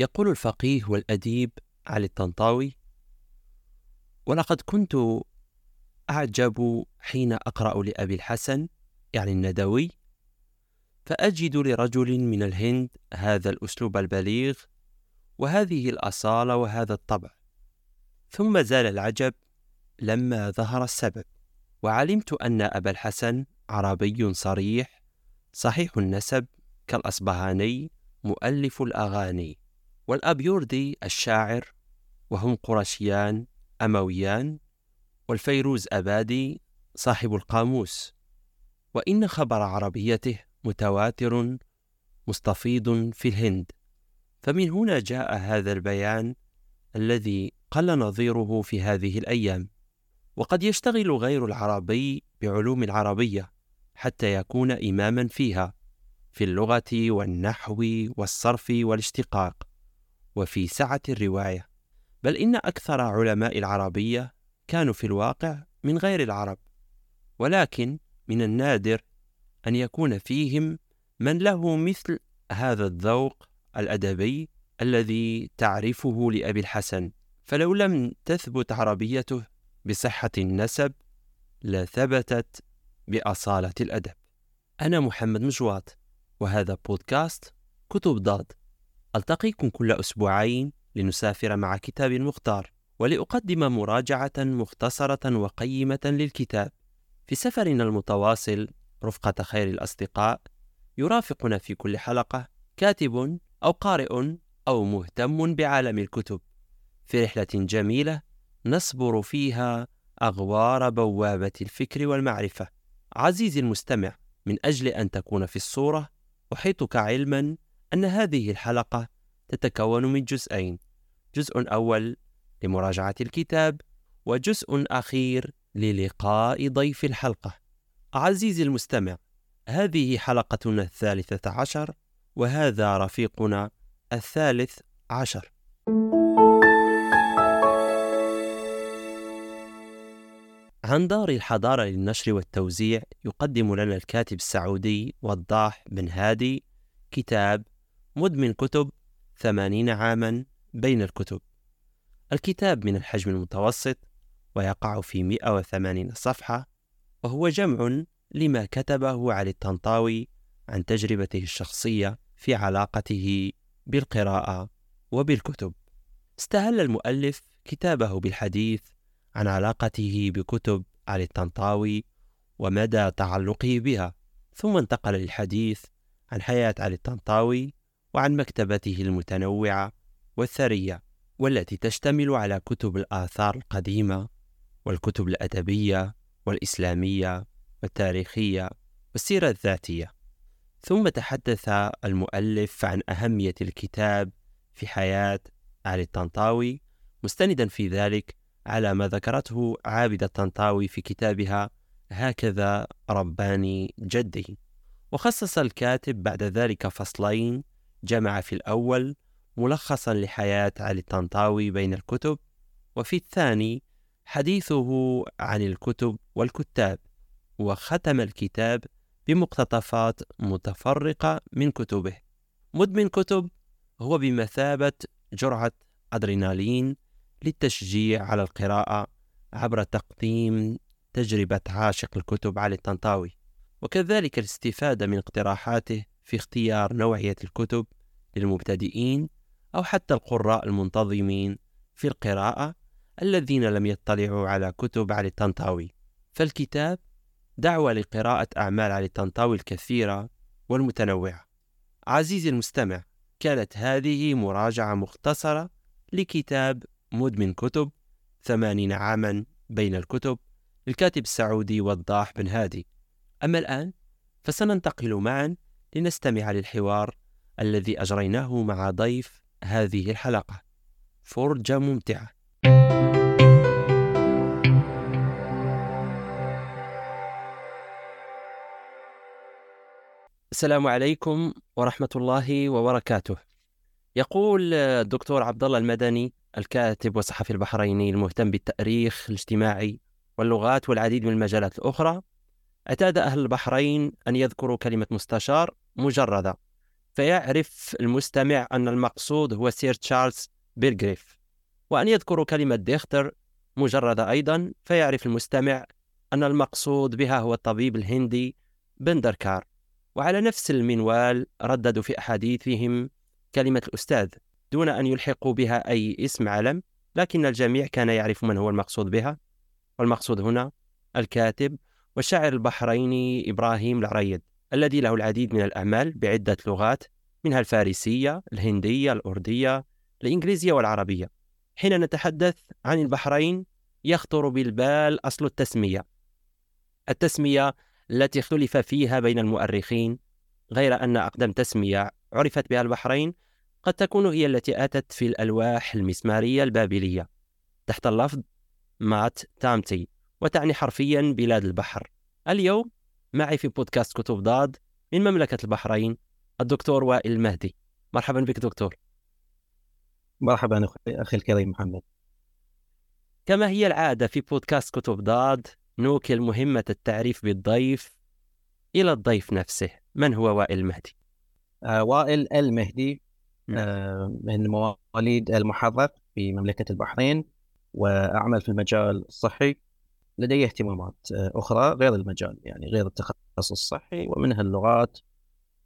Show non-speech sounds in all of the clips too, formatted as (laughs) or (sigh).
يقول الفقيه والأديب علي الطنطاوي ولقد كنت أعجب حين أقرأ لأبي الحسن يعني الندوي فأجد لرجل من الهند هذا الأسلوب البليغ وهذه الأصالة وهذا الطبع ثم زال العجب لما ظهر السبب وعلمت أن أبا الحسن عربي صريح صحيح النسب كالأصبهاني مؤلف الأغاني. والأبيوردي الشاعر وهم قرشيان أمويان والفيروز أبادي صاحب القاموس. وإن خبر عربيته متواتر مستفيض في الهند. فمن هنا جاء هذا البيان الذي قل نظيره في هذه الأيام. وقد يشتغل غير العربي بعلوم العربية حتى يكون إماما فيها في اللغة والنحو والصرف والاشتقاق. وفي سعة الرواية. بل إن أكثر علماء العربية كانوا في الواقع من غير العرب ولكن من النادر أن يكون فيهم من له مثل هذا الذوق الأدبي الذي تعرفه لأبي الحسن. فلو لم تثبت عربيته بصحة النسب لثبتت بأصالة الأدب. أنا محمد مجواط وهذا بودكاست كتب ضاد. ألتقيكم كل أسبوعين لنسافر مع كتاب مختار ولأقدم مراجعة مختصرة وقيمة للكتاب. في سفرنا المتواصل رفقة خير الأصدقاء يرافقنا في كل حلقة كاتب أو قارئ أو مهتم بعالم الكتب. في رحلة جميلة نصبر فيها أغوار بوابة الفكر والمعرفة. عزيزي المستمع من أجل أن تكون في الصورة أحيطك علما أن هذه الحلقة تتكون من جزئين. جزء أول لمراجعة الكتاب وجزء أخير للقاء ضيف الحلقة. عزيزي المستمع هذه حلقتنا الثالثة عشر وهذا رفيقنا الثالث عشر. عن دار الحضارة للنشر والتوزيع يقدم لنا الكاتب السعودي وضاح بن هادي كتاب مدمن كتب ثمانين عاما بين الكتب. الكتاب من الحجم المتوسط ويقع في 180 صفحة وهو جمع لما كتبه علي الطنطاوي عن تجربته الشخصية في علاقته بالقراءة وبالكتب. استهل المؤلف كتابه بالحديث عن علاقته بكتب علي الطنطاوي ومدى تعلقه بها ثم انتقل للحديث عن حياة علي الطنطاوي وعن مكتبته المتنوعة والثرية والتي تشتمل على كتب الآثار القديمة والكتب الأدبية والإسلامية والتاريخية والسيرة الذاتية. ثم تحدث المؤلف عن أهمية الكتاب في حياة علي الطنطاوي مستندا في ذلك على ما ذكرته عابدة الطنطاوي في كتابها هكذا رباني جدي. وخصص الكاتب بعد ذلك فصلين جمع في الأول ملخصا لحياة علي الطنطاوي بين الكتب وفي الثاني حديثه عن الكتب والكتاب وختم الكتاب بمقتطفات متفرقة من كتبه. مدمن كتب هو بمثابة جرعة أدرينالين للتشجيع على القراءة عبر تقديم تجربة عاشق الكتب علي الطنطاوي. وكذلك الاستفادة من اقتراحاته في اختيار نوعية الكتب للمبتدئين أو حتى القراء المنتظمين في القراءة الذين لم يطلعوا على كتب علي الطنطاوي. فالكتاب دعوة لقراءة أعمال علي الطنطاوي الكثيرة والمتنوعة. عزيزي المستمع كانت هذه مراجعة مختصرة لكتاب مدمن كتب ثمانين عاما بين الكتب للكاتب السعودي وضاح بن هادي. أما الآن فسننتقل معا لنستمع للحوار الذي أجريناه مع ضيف هذه الحلقة. فرجة ممتعة. السلام عليكم ورحمة الله وبركاته. يقول الدكتور عبد الله المدني الكاتب والصحفي البحريني المهتم بالتأريخ الاجتماعي واللغات والعديد من المجالات الأخرى اعتاد أهل البحرين أن يذكروا كلمة مستشار مجردة. فيعرف المستمع أن المقصود هو سير تشارلز بيرغريف وأن يذكر كلمة ديختر مجردة أيضا فيعرف المستمع أن المقصود بها هو الطبيب الهندي بندركار. وعلى نفس المنوال رددوا في أحاديثهم كلمة الأستاذ دون أن يلحقوا بها أي اسم علم لكن الجميع كان يعرف من هو المقصود بها. والمقصود هنا الكاتب والشاعر البحريني إبراهيم العريد الذي له العديد من الأعمال بعدة لغات منها الفارسية، الهندية، الأردية، الإنجليزية والعربية. حين نتحدث عن البحرين يخطر بالبال أصل التسمية. التسمية التي اختلف فيها بين المؤرخين غير أن أقدم تسمية عرفت بها البحرين قد تكون هي التي أتت في الألواح المسمارية البابلية تحت اللفظ مات تامتي وتعني حرفيا بلاد البحر اليوم معي في بودكاست كتب ضاد من مملكة البحرين الدكتور وائل المهدي. مرحبا بك دكتور. مرحبا أخي الكريم محمد. كما هي العادة في بودكاست كتب ضاد نوكل مهمة التعريف بالضيف إلى الضيف نفسه. من هو وائل المهدي؟ آه وائل المهدي نعم. آه من مواليد المحرر في مملكة البحرين وأعمل في المجال الصحي. لدي اهتمامات آه، أخرى غير المجال يعني غير التخصص الصحي ومنها اللغات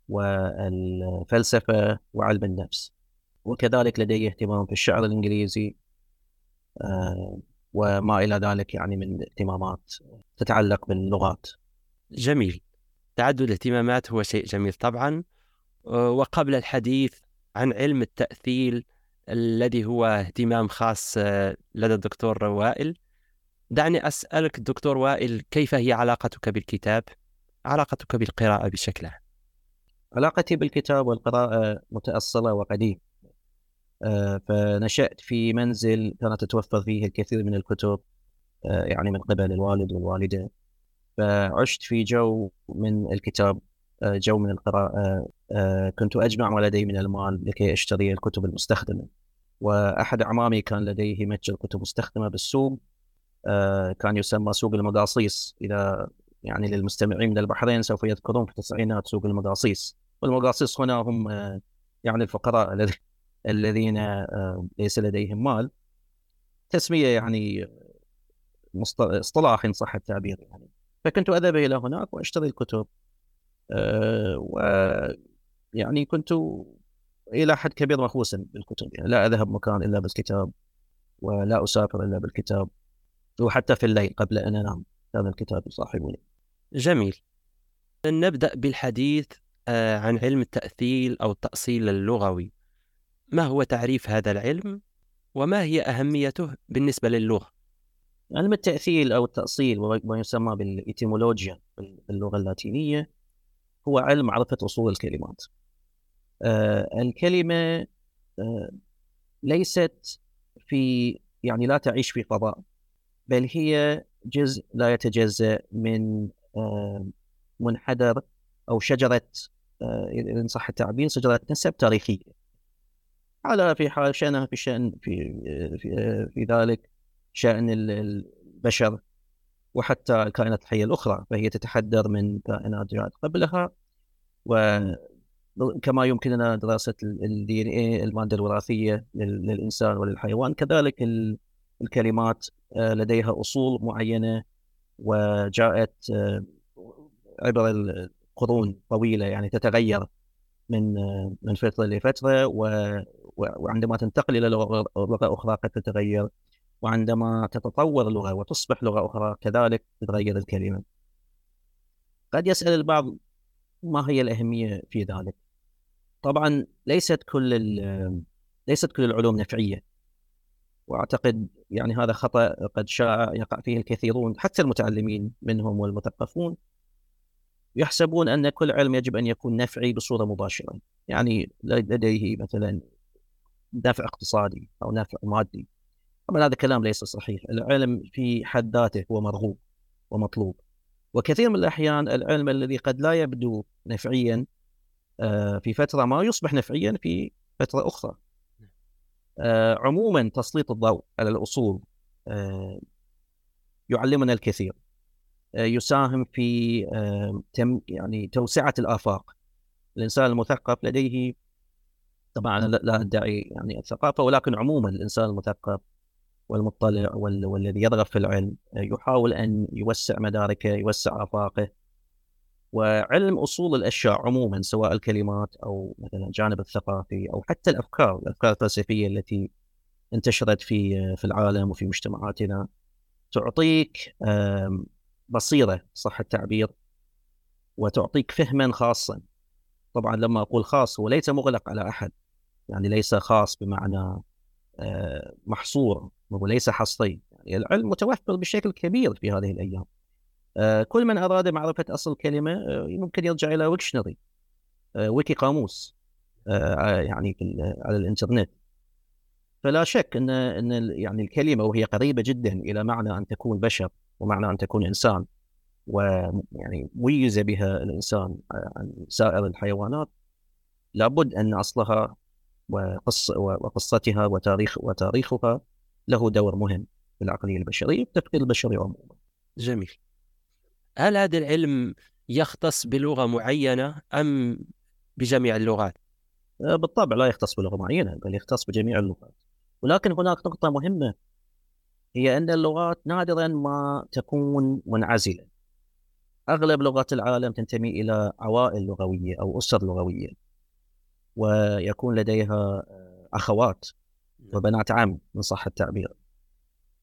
والفلسفة وعلم النفس. وكذلك لدي اهتمام في الشعر الإنجليزي آه، وما إلى ذلك يعني من اهتمامات تتعلق باللغات. جميل. تعدد الاهتمامات هو شيء جميل طبعا. آه، وقبل الحديث عن علم التأثيل الذي هو اهتمام خاص لدى الدكتور وائل دعني أسألك دكتور وائل كيف هي علاقتك بالكتاب؟ علاقتك بالقراءة بشكل عام. علاقتي بالكتاب والقراءة متأصلة وقديمة. آه، فنشأت في منزل كانت تتوفر فيه الكثير من الكتب آه، يعني من قبل الوالد والوالدة. فعشت في جو من الكتاب آه، جو من القراءة كنت أجمع ما لدي من المال لكي أشتري الكتب المستخدمة. وأحد أعمامي كان لديه متجر كتب مستخدمة بالسوق. كان يسمى سوق المقاصيص. إذا يعني للمستمعين من البحرين سوف يذكرون في التسعينات سوق المقاصيص. والمقاصيص هنا هم آه، يعني الفقراء الذين آه، ليس لديهم مال. تسمية يعني اصطلاح إن صح التعبير يعني. فكنت أذهب إلى هناك وأشتري الكتب. و يعني كنت إلى حد كبير مخوسا بالكتب يعني. لا أذهب مكان إلا بالكتاب ولا أسافر إلا بالكتاب. وحتى في الليل قبل أن أنام. كان الكتاب يصاحبني جميل. نبدأ بالحديث آه، عن علم التأثيل أو التأصيل اللغوي. ما هو تعريف هذا العلم؟ وما هي أهميته بالنسبة للغة؟ علم التأثيل أو التأصيل وما يسمى بالإيتيمولوجيا في اللغة اللاتينية هو علم معرفة أصول الكلمات. آه الكلمة آه ليست في يعني لا تعيش في فضاء بل هي جزء لا يتجزأ من آه، منحدر أو شجرة آه، إن صح التعبير شجرة نسب تاريخية. على في حال شأنها في شأن في في, في ذلك شأن البشر وحتى الكائنات الحية الأخرى فهي تتحدر من كائنات جاءت قبلها. وكما يمكننا دراسة الدي إن اي المادة الوراثية للإنسان وللحيوان كذلك الكلمات آه، لديها أصول معينة وجاءت آه، عبر القرون طويلة يعني تتغير من آه، من فترة لفترة وعندما تنتقل إلى لغة أخرى قد تتغير وعندما تتطور اللغة وتصبح لغة أخرى كذلك تتغير الكلمة. قد يسأل البعض ما هي الأهمية في ذلك. طبعا ليست كل ليست كل العلوم نفعية. وأعتقد يعني هذا خطأ قد شاع يقع فيه الكثيرون حتى المتعلمين منهم والمثقفون يحسبون أن كل علم يجب أن يكون نفعي بصورة مباشرة. يعني لديه مثلا نفع اقتصادي أو نفع مادي. طبعا هذا كلام ليس صحيح. العلم في حد ذاته هو مرغوب ومطلوب. وكثير من الأحيان العلم الذي قد لا يبدو نفعيا آه، في فترة ما يصبح نفعيا في فترة أخرى. عموما تسليط الضوء على الأصول آه، يعلمنا الكثير آه، يساهم في تم يعني توسعة الآفاق. الإنسان المثقف لديه طبعا لا أدعي يعني الثقافة ولكن عموما الإنسان المثقف والمطلع والذي يرغب في العلم يحاول أن يوسع مداركه يوسع آفاقه وعلم أصول الأشياء عموما سواء الكلمات أو مثلا الجانب الثقافي أو حتى الأفكار الأفكار الفلسفية التي انتشرت في في العالم وفي مجتمعاتنا تعطيك بصيرة صح التعبير؟ وتعطيك فهما خاصا. طبعا لما أقول خاص هو ليس مغلق على أحد. يعني ليس خاص بمعنى آه، محصور وليس حصري. يعني العلم متوفر بشكل كبير في هذه الأيام. كل من أراد معرفة أصل كلمه آه، ممكن يرجع إلى ويكشنري ويكي قاموس يعني على الإنترنت فلا شك إن إن يعني الكلمة وهي قريبة جدا إلى معنى أن تكون بشر ومعنى أن تكون إنسان ويعني ميز بها الإنسان عن سائر الحيوانات لابد أن أصلها وقص وقصتها وتاريخ وتاريخها له دور مهم في العقليه البشريه والتفكير البشري عموما. جميل. هل هذا العلم يختص بلغة معينة أم بجميع اللغات؟ آه، بالطبع لا يختص بلغة معينة بل يختص بجميع اللغات. ولكن هناك نقطة مهمة هي أن اللغات نادرا ما تكون منعزلة. أغلب لغات العالم تنتمي إلى عوائل لغوية أو أسر لغوية. ويكون لديها آه، أخوات نعم. وبنات عم من صح التعبير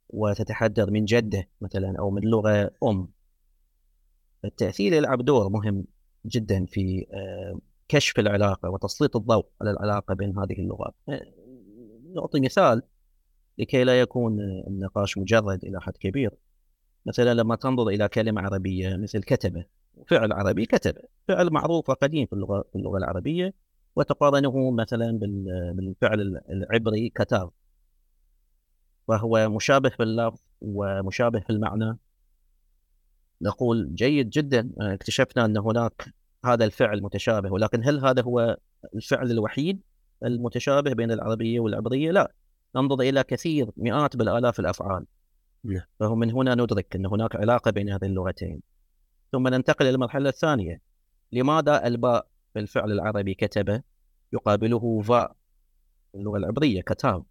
وتتحدث من جده مثلا أو من لغة أم التأثير يلعب دور مهم جدا في آه، كشف العلاقة وتسليط الضوء على العلاقة بين هذه اللغات. آه، نعطي مثال لكي لا يكون النقاش مجرد إلى حد كبير. مثلا لما تنظر إلى كلمة عربية مثل كتبة فعل عربي كتبة. فعل معروف وقديم في اللغة في اللغة العربية وتقارنه مثلا بالفعل العبري كتاب وهو مشابه في اللفظ ومشابه في المعنى نقول جيد جدا اكتشفنا أن هناك هذا الفعل متشابه ولكن هل هذا هو الفعل الوحيد المتشابه بين العربية والعبرية؟ لا. ننظر إلى كثير مئات بالآلاف الأفعال. نعم. فهو من هنا ندرك أن هناك علاقة بين هذه اللغتين. ثم ننتقل إلى المرحلة الثانية. لماذا الباء في الفعل العربي كتب يقابله فاء اللغة العبرية كتاب.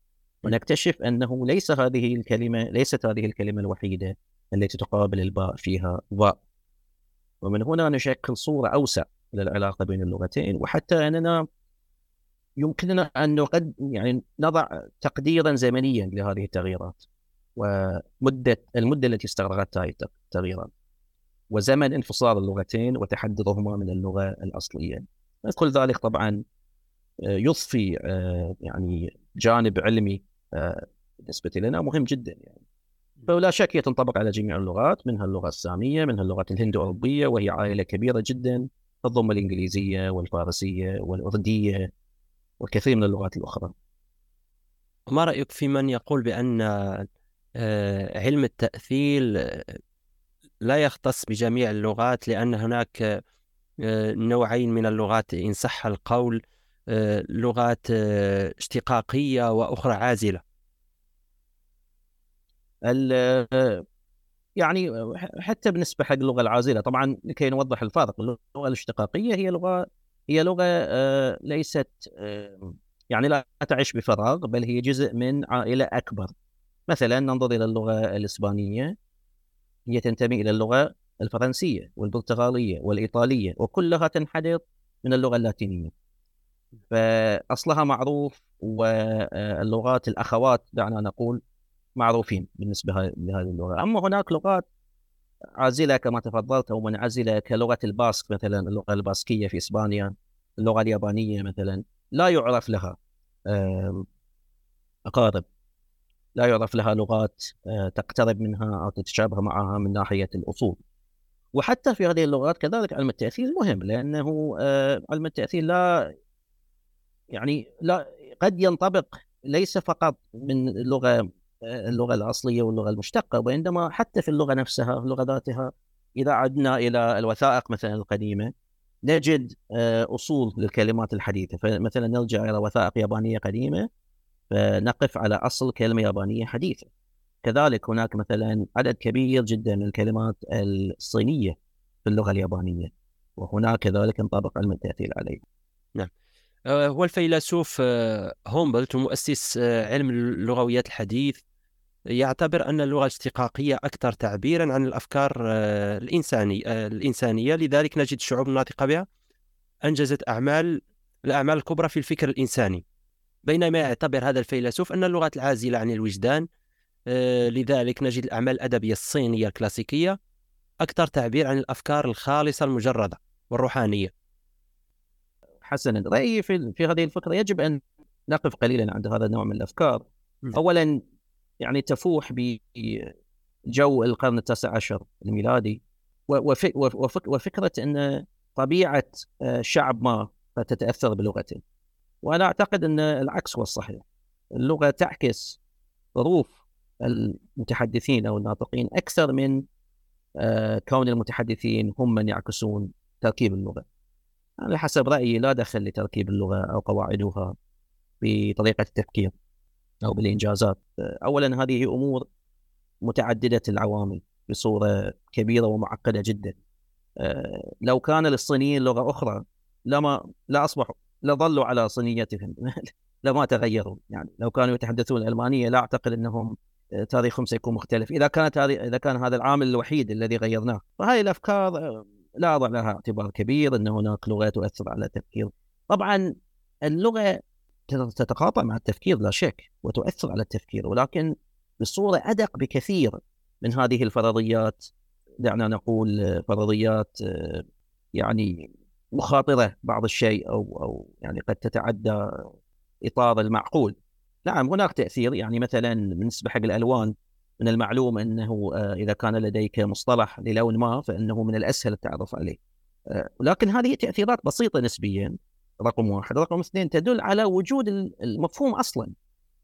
ونكتشف أنه ليس هذه الكلمة ليست هذه الكلمة الوحيدة. التي تقابل الباء فيها فاء ومن هنا نشكل صورة أوسع للعلاقة بين اللغتين وحتى أننا يمكننا أن نقد يعني نضع تقديرا زمنيا لهذه التغييرات ومدة المدة التي استغرقت هذه التغييرات وزمن انفصال اللغتين وتحدثهما من اللغة الأصلية. كل ذلك طبعا آه، يضفي آه، يعني جانب علمي آه، بالنسبة لنا مهم جدا يعني. فلا شك هي تنطبق على جميع اللغات منها اللغة السامية منها اللغات الهندو أوروبية وهي عائلة كبيرة جدا تضم الإنجليزية والفارسية والأردية والكثير من اللغات الأخرى. ما رأيك في من يقول بأن علم التأثير لا يختص بجميع اللغات لأن هناك آه، نوعين من اللغات إن صح القول آه، لغات آه، اشتقاقية وأخرى عازلة. يعني حتى بالنسبة حق اللغة العازلة طبعا لكي نوضح الفارق اللغة الاشتقاقية هي لغة هي لغة ليست يعني لا تعيش بفراغ بل هي جزء من عائلة أكبر. مثلا ننظر إلى اللغة الإسبانية. هي تنتمي إلى اللغة الفرنسية والبرتغالية والإيطالية وكلها تنحدر من اللغة اللاتينية. فأصلها معروف واللغات الأخوات دعنا نقول معروفين بالنسبة لهذه اللغة. أما هناك لغات عازلة كما تفضلت أو منعزلة كلغة الباسك مثلا اللغة الباسكية في إسبانيا اللغة اليابانية مثلا لا يعرف لها أقارب. لا يعرف لها لغات آه، تقترب منها أو تتشابه معها من ناحية الأصول. وحتى في هذه اللغات كذلك علم التأثير مهم لأنه آه، علم التأثير لا يعني لا قد ينطبق ليس فقط من اللغة آه، اللغة الأصلية واللغة المشتقة وإنما حتى في اللغة نفسها اللغة ذاتها إذا عدنا إلى الوثائق مثلا القديمة نجد أصول للكلمات الحديثة. فمثلا نرجع إلى وثائق يابانية قديمة فنقف على أصل كلمة يابانية حديثة. كذلك هناك مثلا عدد كبير جدا من الكلمات الصينية في اللغة اليابانية وهناك كذلك ينطبق علم التأثير عليه نعم. هو الفيلسوف هومبلت ومؤسس علم اللغويات الحديث يعتبر أن اللغة الاشتقاقية أكثر تعبيرا عن الأفكار الإنساني الإنسانية. لذلك نجد الشعوب الناطقة بها أنجزت أعمال الأعمال الكبرى في الفكر الإنساني. بينما يعتبر هذا الفيلسوف أن اللغات العازلة عن الوجدان آه، لذلك نجد الأعمال الأدبية الصينية الكلاسيكية أكثر تعبير عن الأفكار الخالصة المجردة والروحانية. حسنا. رأيي في, في هذه الفكرة يجب أن نقف قليلا عند هذا النوع من الأفكار. أولا يعني تفوح بجو القرن التاسع عشر الميلادي. وفكرة أن طبيعة آه، شعب ما قد تتأثر بلغته. وأنا أعتقد أن العكس هو الصحيح. اللغة تعكس ظروف المتحدثين أو الناطقين أكثر من آه، كون المتحدثين هم من يعكسون تركيب اللغة. أنا حسب رأيي لا دخل لتركيب اللغة أو قواعدها بطريقة التفكير. أو بالإنجازات. أولا هذه أمور متعددة العوامل بصورة كبيرة ومعقدة جدا. آه، لو كان للصينيين لغة أخرى لما لا أصبحوا لظلوا على صينيتهم. (laughs) لما تغيروا. يعني لو كانوا يتحدثون الألمانية لا أعتقد أنهم آه، تاريخهم سيكون مختلف. إذا كانت هذه إذا كان هذا العامل الوحيد الذي غيرناه فهذه الأفكار آه، لا أضع لها اعتبار كبير أن هناك لغة تؤثر على التفكير طبعا اللغة تتقاطع مع التفكير لا شك وتؤثر على التفكير ولكن بصورة أدق بكثير من هذه الفرضيات دعنا نقول فرضيات آه، يعني مخاطرة بعض الشيء أو أو يعني قد تتعدى إطار المعقول. نعم هناك تأثير يعني مثلا بالنسبة حق الألوان من المعلوم أنه آه، إذا كان لديك مصطلح للون ما فإنه من الأسهل التعرف عليه. آه، لكن هذه تأثيرات بسيطة نسبيا رقم واحد، رقم اثنين تدل على وجود المفهوم أصلا.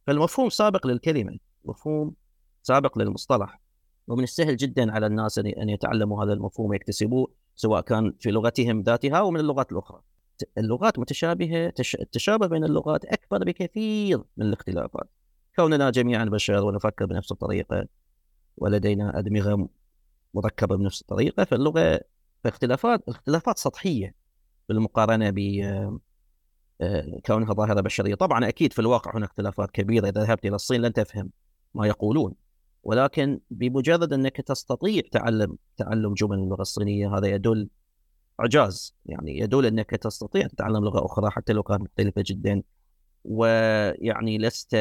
فالمفهوم سابق للكلمة، مفهوم سابق للمصطلح. ومن السهل جدا على الناس أن يتعلموا هذا المفهوم ويكتسبوه سواء كان في لغتهم ذاتها أو من اللغات الأخرى. اللغات متشابهة التشابه بين اللغات أكبر بكثير من الاختلافات. كوننا جميعا بشر ونفكر بنفس الطريقة ولدينا أدمغة مركبة بنفس الطريقة فاللغة فاختلافات اختلافات سطحية بالمقارنة ب كونها ظاهرة بشرية، طبعا أكيد في الواقع هناك اختلافات كبيرة. إذا ذهبت إلى الصين لن تفهم ما يقولون. ولكن بمجرد أنك تستطيع تعلم تعلم جمل اللغة الصينية هذا يدل إعجاز. يعني يدل أنك تستطيع تتعلم لغة أخرى حتى لو كانت مختلفة جدا. ويعني لست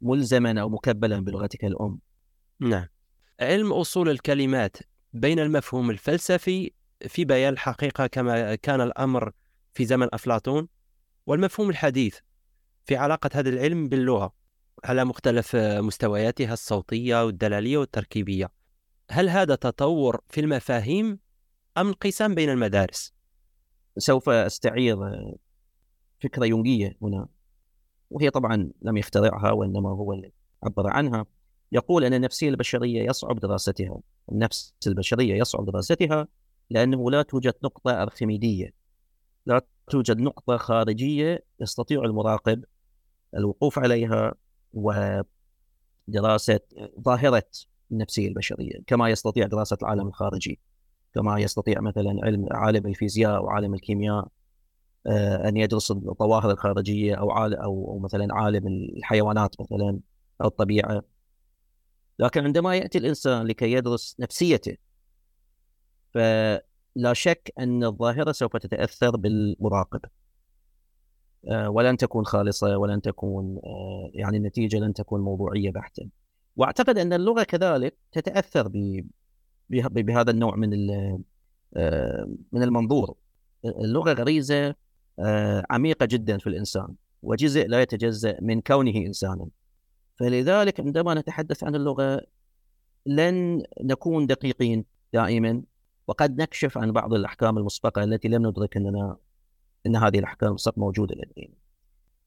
ملزما أو مكبلا بلغتك الأم. نعم. علم أصول الكلمات بين المفهوم الفلسفي في بيان الحقيقة كما كان الأمر في زمن أفلاطون؟ والمفهوم الحديث في علاقة هذا العلم باللغة على مختلف مستوياتها الصوتية والدلالية والتركيبية هل هذا تطور في المفاهيم أم انقسام بين المدارس؟ سوف أستعير فكرة يونغية هنا وهي طبعا لم يخترعها وإنما هو اللي عبر عنها يقول أن النفسية البشرية يصعب دراستها النفس البشرية يصعب دراستها لأنه لا توجد نقطة أرخميدية لا توجد نقطة خارجية يستطيع المراقب الوقوف عليها ودراسة ظاهرة النفسية البشرية كما يستطيع دراسة العالم الخارجي كما يستطيع مثلا علم عالم الفيزياء وعالم الكيمياء آه، أن يدرس الظواهر الخارجية أو عالم أو مثلا عالم الحيوانات مثلا أو الطبيعة. لكن عندما يأتي الإنسان لكي يدرس نفسيته فلا شك أن الظاهرة سوف تتأثر بالمراقب آه، ولن تكون خالصة ولن تكون آه، يعني النتيجه لن تكون موضوعية بحتة. وأعتقد أن اللغة كذلك تتأثر بهذا النوع من آه، من المنظور. اللغة غريزة عميقة جدا في الإنسان وجزء لا يتجزأ من كونه انسانا. فلذلك عندما نتحدث عن اللغة لن نكون دقيقين دائما وقد نكشف عن بعض الأحكام المسبقة التي لم ندرك اننا أن هذه الأحكام صارت موجودة لدينا.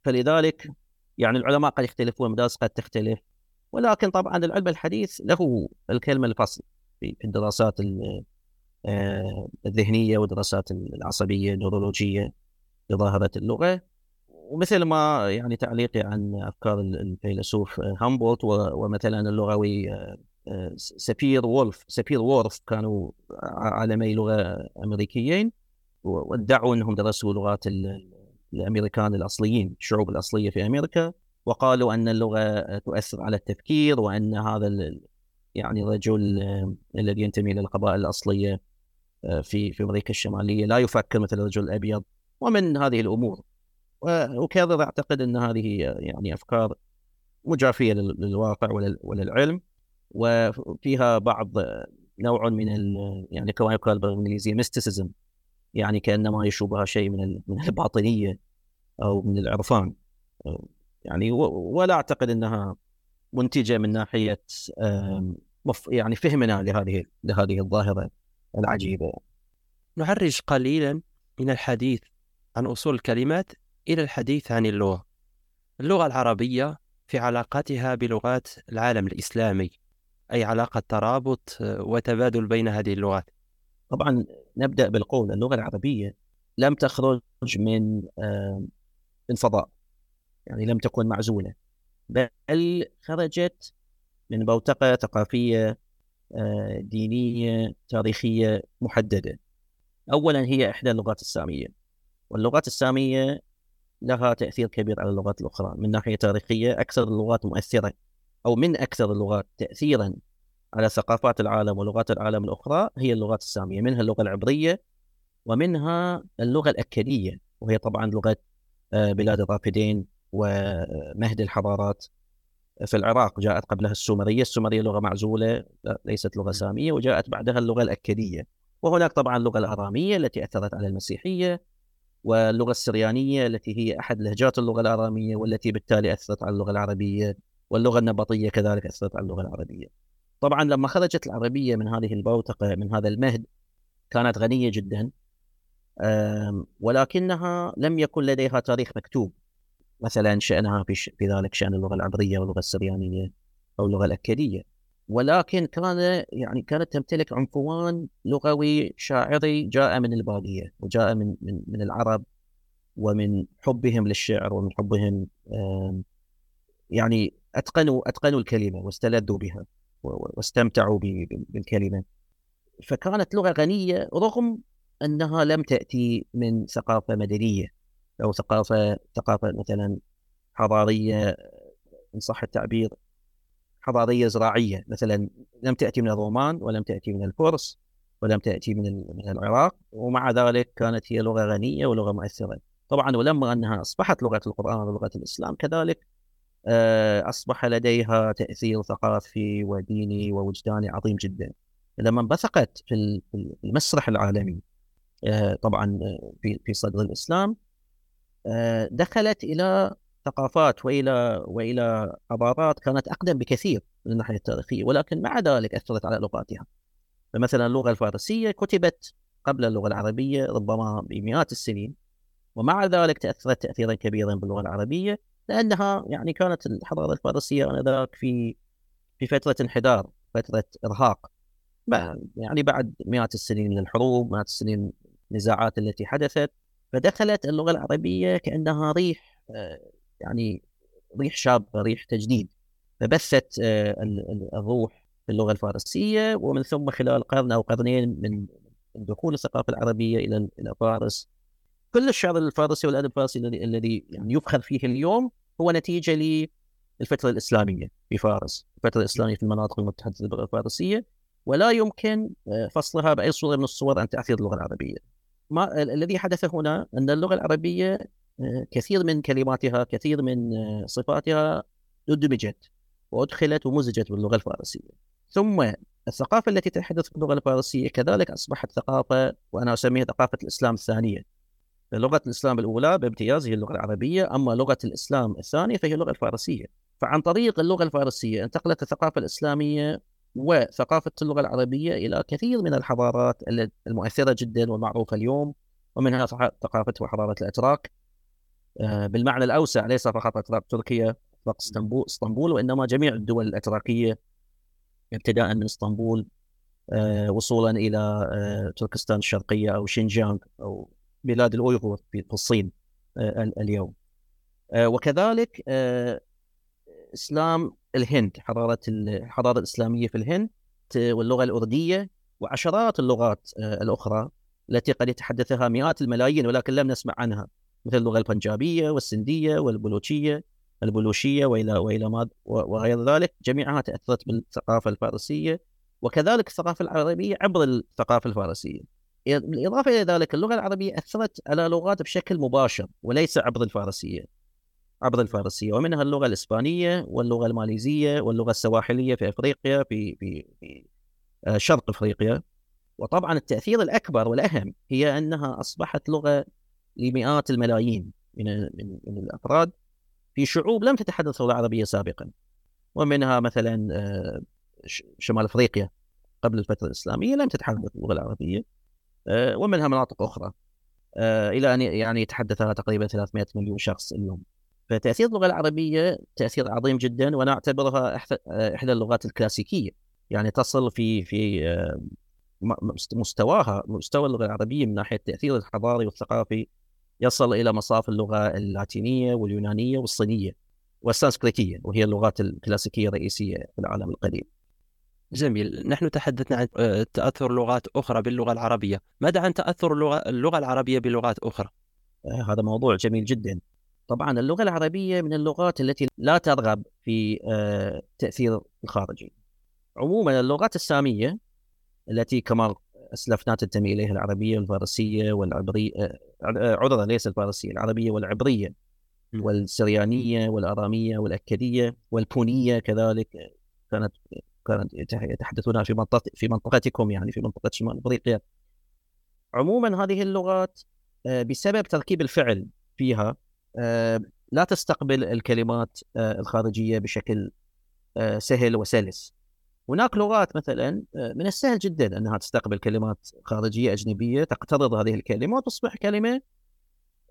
فلذلك يعني العلماء قد يختلفون المدارس قد تختلف ولكن طبعا العلم الحديث له الكلمة الفصل في الدراسات آه، الذهنية والدراسات العصبية النورولوجية لظاهرة اللغة ومثل ما يعني تعليقي عن أفكار الفيلسوف هامبولت ومثلا اللغوي آه، سابير وورف سابير وورف كانوا عالمي لغة أمريكيين وادعوا إنهم درسوا لغات الأمريكان الأصليين الشعوب الأصلية في أمريكا وقالوا أن اللغة تؤثر على التفكير وأن هذا يعني الرجل الذي ينتمي للقبائل الأصلية في في أمريكا الشمالية لا يفكر مثل الرجل الابيض ومن هذه الأمور. وكذا أعتقد أن هذه يعني أفكار مجافية للواقع وللعلم. وفيها بعض نوع من يعني كما يقال بالإنجليزية ميستيسيزم يعني كأنما يشوبها شيء من من الباطنية أو من العرفان. يعني ولا أعتقد إنها منتجة من ناحية يعني فهمنا لهذه لهذه الظاهرة العجيبة. نعرج قليلا من الحديث عن أصول الكلمات إلى الحديث عن اللغة. اللغة العربية في علاقتها بلغات العالم الإسلامي. أي علاقة ترابط وتبادل بين هذه اللغات؟ طبعا نبدأ بالقول اللغة العربية لم تخرج من من فضاء يعني لم تكن معزولة بل خرجت من بوتقة ثقافية آه، دينية تاريخية محددة. اولا هي إحدى اللغات السامية واللغات السامية لها تأثير كبير على اللغات الأخرى. من ناحية تاريخية أكثر اللغات مؤثرة أو من أكثر اللغات تاثيرا على ثقافات العالم ولغات العالم الأخرى هي اللغات السامية منها اللغة العبرية ومنها اللغة الاكديه وهي طبعا لغة آه، بلاد الرافدين ومهد الحضارات في العراق جاءت قبلها السومرية، السومرية لغة معزولة ليست لغة سامية وجاءت بعدها اللغة الاكديه وهناك طبعا اللغة الأرامية التي أثرت على المسيحية واللغة السريانية التي هي أحد لهجات اللغة الأرامية والتي بالتالي أثرت على اللغة العربية. واللغة النبطية كذلك أثرت على اللغة العربية. طبعا لما خرجت العربية من هذه البوتقة من هذا المهد كانت غنية جدا ولكنها لم يكن لديها تاريخ مكتوب مثلا شأنها في, في ذلك شأن اللغة العبرية واللغة السريانية أو اللغة الأكدية ولكن كان يعني كانت تمتلك عنفوان لغوي شاعري جاء من البادية وجاء من من من العرب ومن حبهم للشعر ومن حبهم يعني أتقنوا أتقنوا الكلمة واستلذوا بها واستمتعوا بالكلمة. فكانت لغة غنية رغم أنها لم تأتي من ثقافة مدنية أو ثقافة ثقافة مثلا حضارية إن صح التعبير حضارية زراعية. مثلا لم تأتي من الرومان ولم تأتي من الفرس ولم تأتي من من العراق ومع ذلك كانت هي لغة غنية ولغة مؤثرة. طبعا ولما أنها أصبحت لغة القرآن ولغة الإسلام كذلك آه، أصبح لديها تأثير ثقافي وديني ووجداني عظيم جدا. لما انبثقت في المسرح العالمي آه، طبعا آه، في في صدر الإسلام دخلت إلى ثقافات وإلى وإلى حضارات كانت أقدم بكثير من الناحية التاريخية ولكن مع ذلك أثرت على لغاتها. فمثلا اللغة الفارسية كتبت قبل اللغة العربية ربما بمئات السنين ومع ذلك تأثرت تاثيرا كبيرا باللغة العربية. لأنها يعني كانت الحضارة الفارسية آنذاك في في فترة انحدار فترة إرهاق. يعني بعد مئات السنين من الحروب مئات السنين النزاعات التي حدثت فدخلت اللغة العربية كأنها ريح آه، يعني ريح شابه ريح تجديد. فبثت آه، الروح في اللغة الفارسية ومن ثم خلال قرن أو قرنين من دخول الثقافة العربية إلى إلى فارس كل الشعر الفارسي والأدب الفارسي الذي يعني يفخر فيه اليوم هو نتيجة للفترة الإسلامية في فارس، الفترة الإسلامية في المناطق المتحدثه الفارسية ولا يمكن آه، فصلها بأي صورة من الصور عن تاثير اللغة العربية. ما الذي حدث هنا أن اللغة العربية آه، كثير من كلماتها كثير من آه، صفاتها أدمجت وأدخلت ومزجت باللغة الفارسية. ثم الثقافة التي تحدث باللغة الفارسية كذلك أصبحت ثقافة وأنا أسميها ثقافة الإسلام الثانية. لغة الإسلام الأولى بامتياز هي اللغة العربية، أما لغة الإسلام الثانية فهي اللغة الفارسية. فعن طريق اللغة الفارسية انتقلت الثقافة الإسلامية وثقافة اللغة العربية إلى كثير من الحضارات المؤثرة جدا والمعروفة اليوم ومنها ثقافة وحضارة الاتراك آه، بالمعنى الأوسع ليس فقط اتراك تركيا اسطنبول اسطنبول وإنما جميع الدول الاتراكيه ابتداء من اسطنبول آه، وصولا إلى آه، تركستان الشرقية أو شينجيانغ أو بلاد الاويغور في الصين آه، اليوم. آه، وكذلك آه، إسلام الهند حضارة الحضاره الإسلامية في الهند واللغة الارديه وعشرات اللغات الأخرى التي قد يتحدثها مئات الملايين ولكن لم نسمع عنها مثل اللغة البنجابية والسندية والبلوشية البلوشية وإلى وإلى ما وغير ذلك جميعها تأثرت بالثقافة الفارسية وكذلك الثقافة العربية عبر الثقافة الفارسية. بالإضافة إلى ذلك اللغة العربية أثرت على لغات بشكل مباشر وليس عبر الفارسية. عبر الفارسية ومنها اللغة الإسبانية واللغة الماليزية واللغة السواحلية في أفريقيا في في في آه، شرق أفريقيا. وطبعا التأثير الأكبر والأهم هي أنها أصبحت لغة لمئات الملايين من من, من الأفراد في شعوب لم تتحدث اللغة العربية سابقا. ومنها مثلا آه، شمال أفريقيا قبل الفترة الإسلامية لم تتحدث اللغة العربية ومنها مناطق أخرى. إلى أن يعني يتحدثها تقريبا 300 مليون شخص اليوم. فتأثير اللغة العربية تأثير عظيم جدا وأنا أعتبرها إحدى اللغات الكلاسيكية. يعني تصل في في آه، مستواها مستوى اللغة العربية من ناحية التأثير الحضاري والثقافي يصل إلى مصاف اللغة اللاتينية واليونانية والصينية والسانسكريتية وهي اللغات الكلاسيكية الرئيسية في العالم القديم. جميل. نحن تحدثنا عن آه، تأثر لغات أخرى باللغة العربية. ماذا عن تأثر اللغة, اللغة العربية بلغات أخرى؟ آه، هذا موضوع جميل جدا. طبعا اللغة العربية من اللغات التي لا ترغب في التأثير الخارجي عموما اللغات السامية التي كما اسلفنا تنتمي والفارسيه والعبريه آه، آه، عذرا ليس الفارسيه العربية والعبرية والسريانية والأرامية والأكدية والبونيه كذلك كانت كانت يتحدثونها في منطقه في منطقتكم يعني في منطقة شمال أفريقيا. عموما هذه اللغات آه، بسبب تركيب الفعل فيها لا تستقبل الكلمات الخارجية بشكل سهل وسلس. هناك لغات مثلا آه، من السهل جدا أنها تستقبل كلمات خارجية أجنبية تقترض هذه الكلمة وتصبح كلمة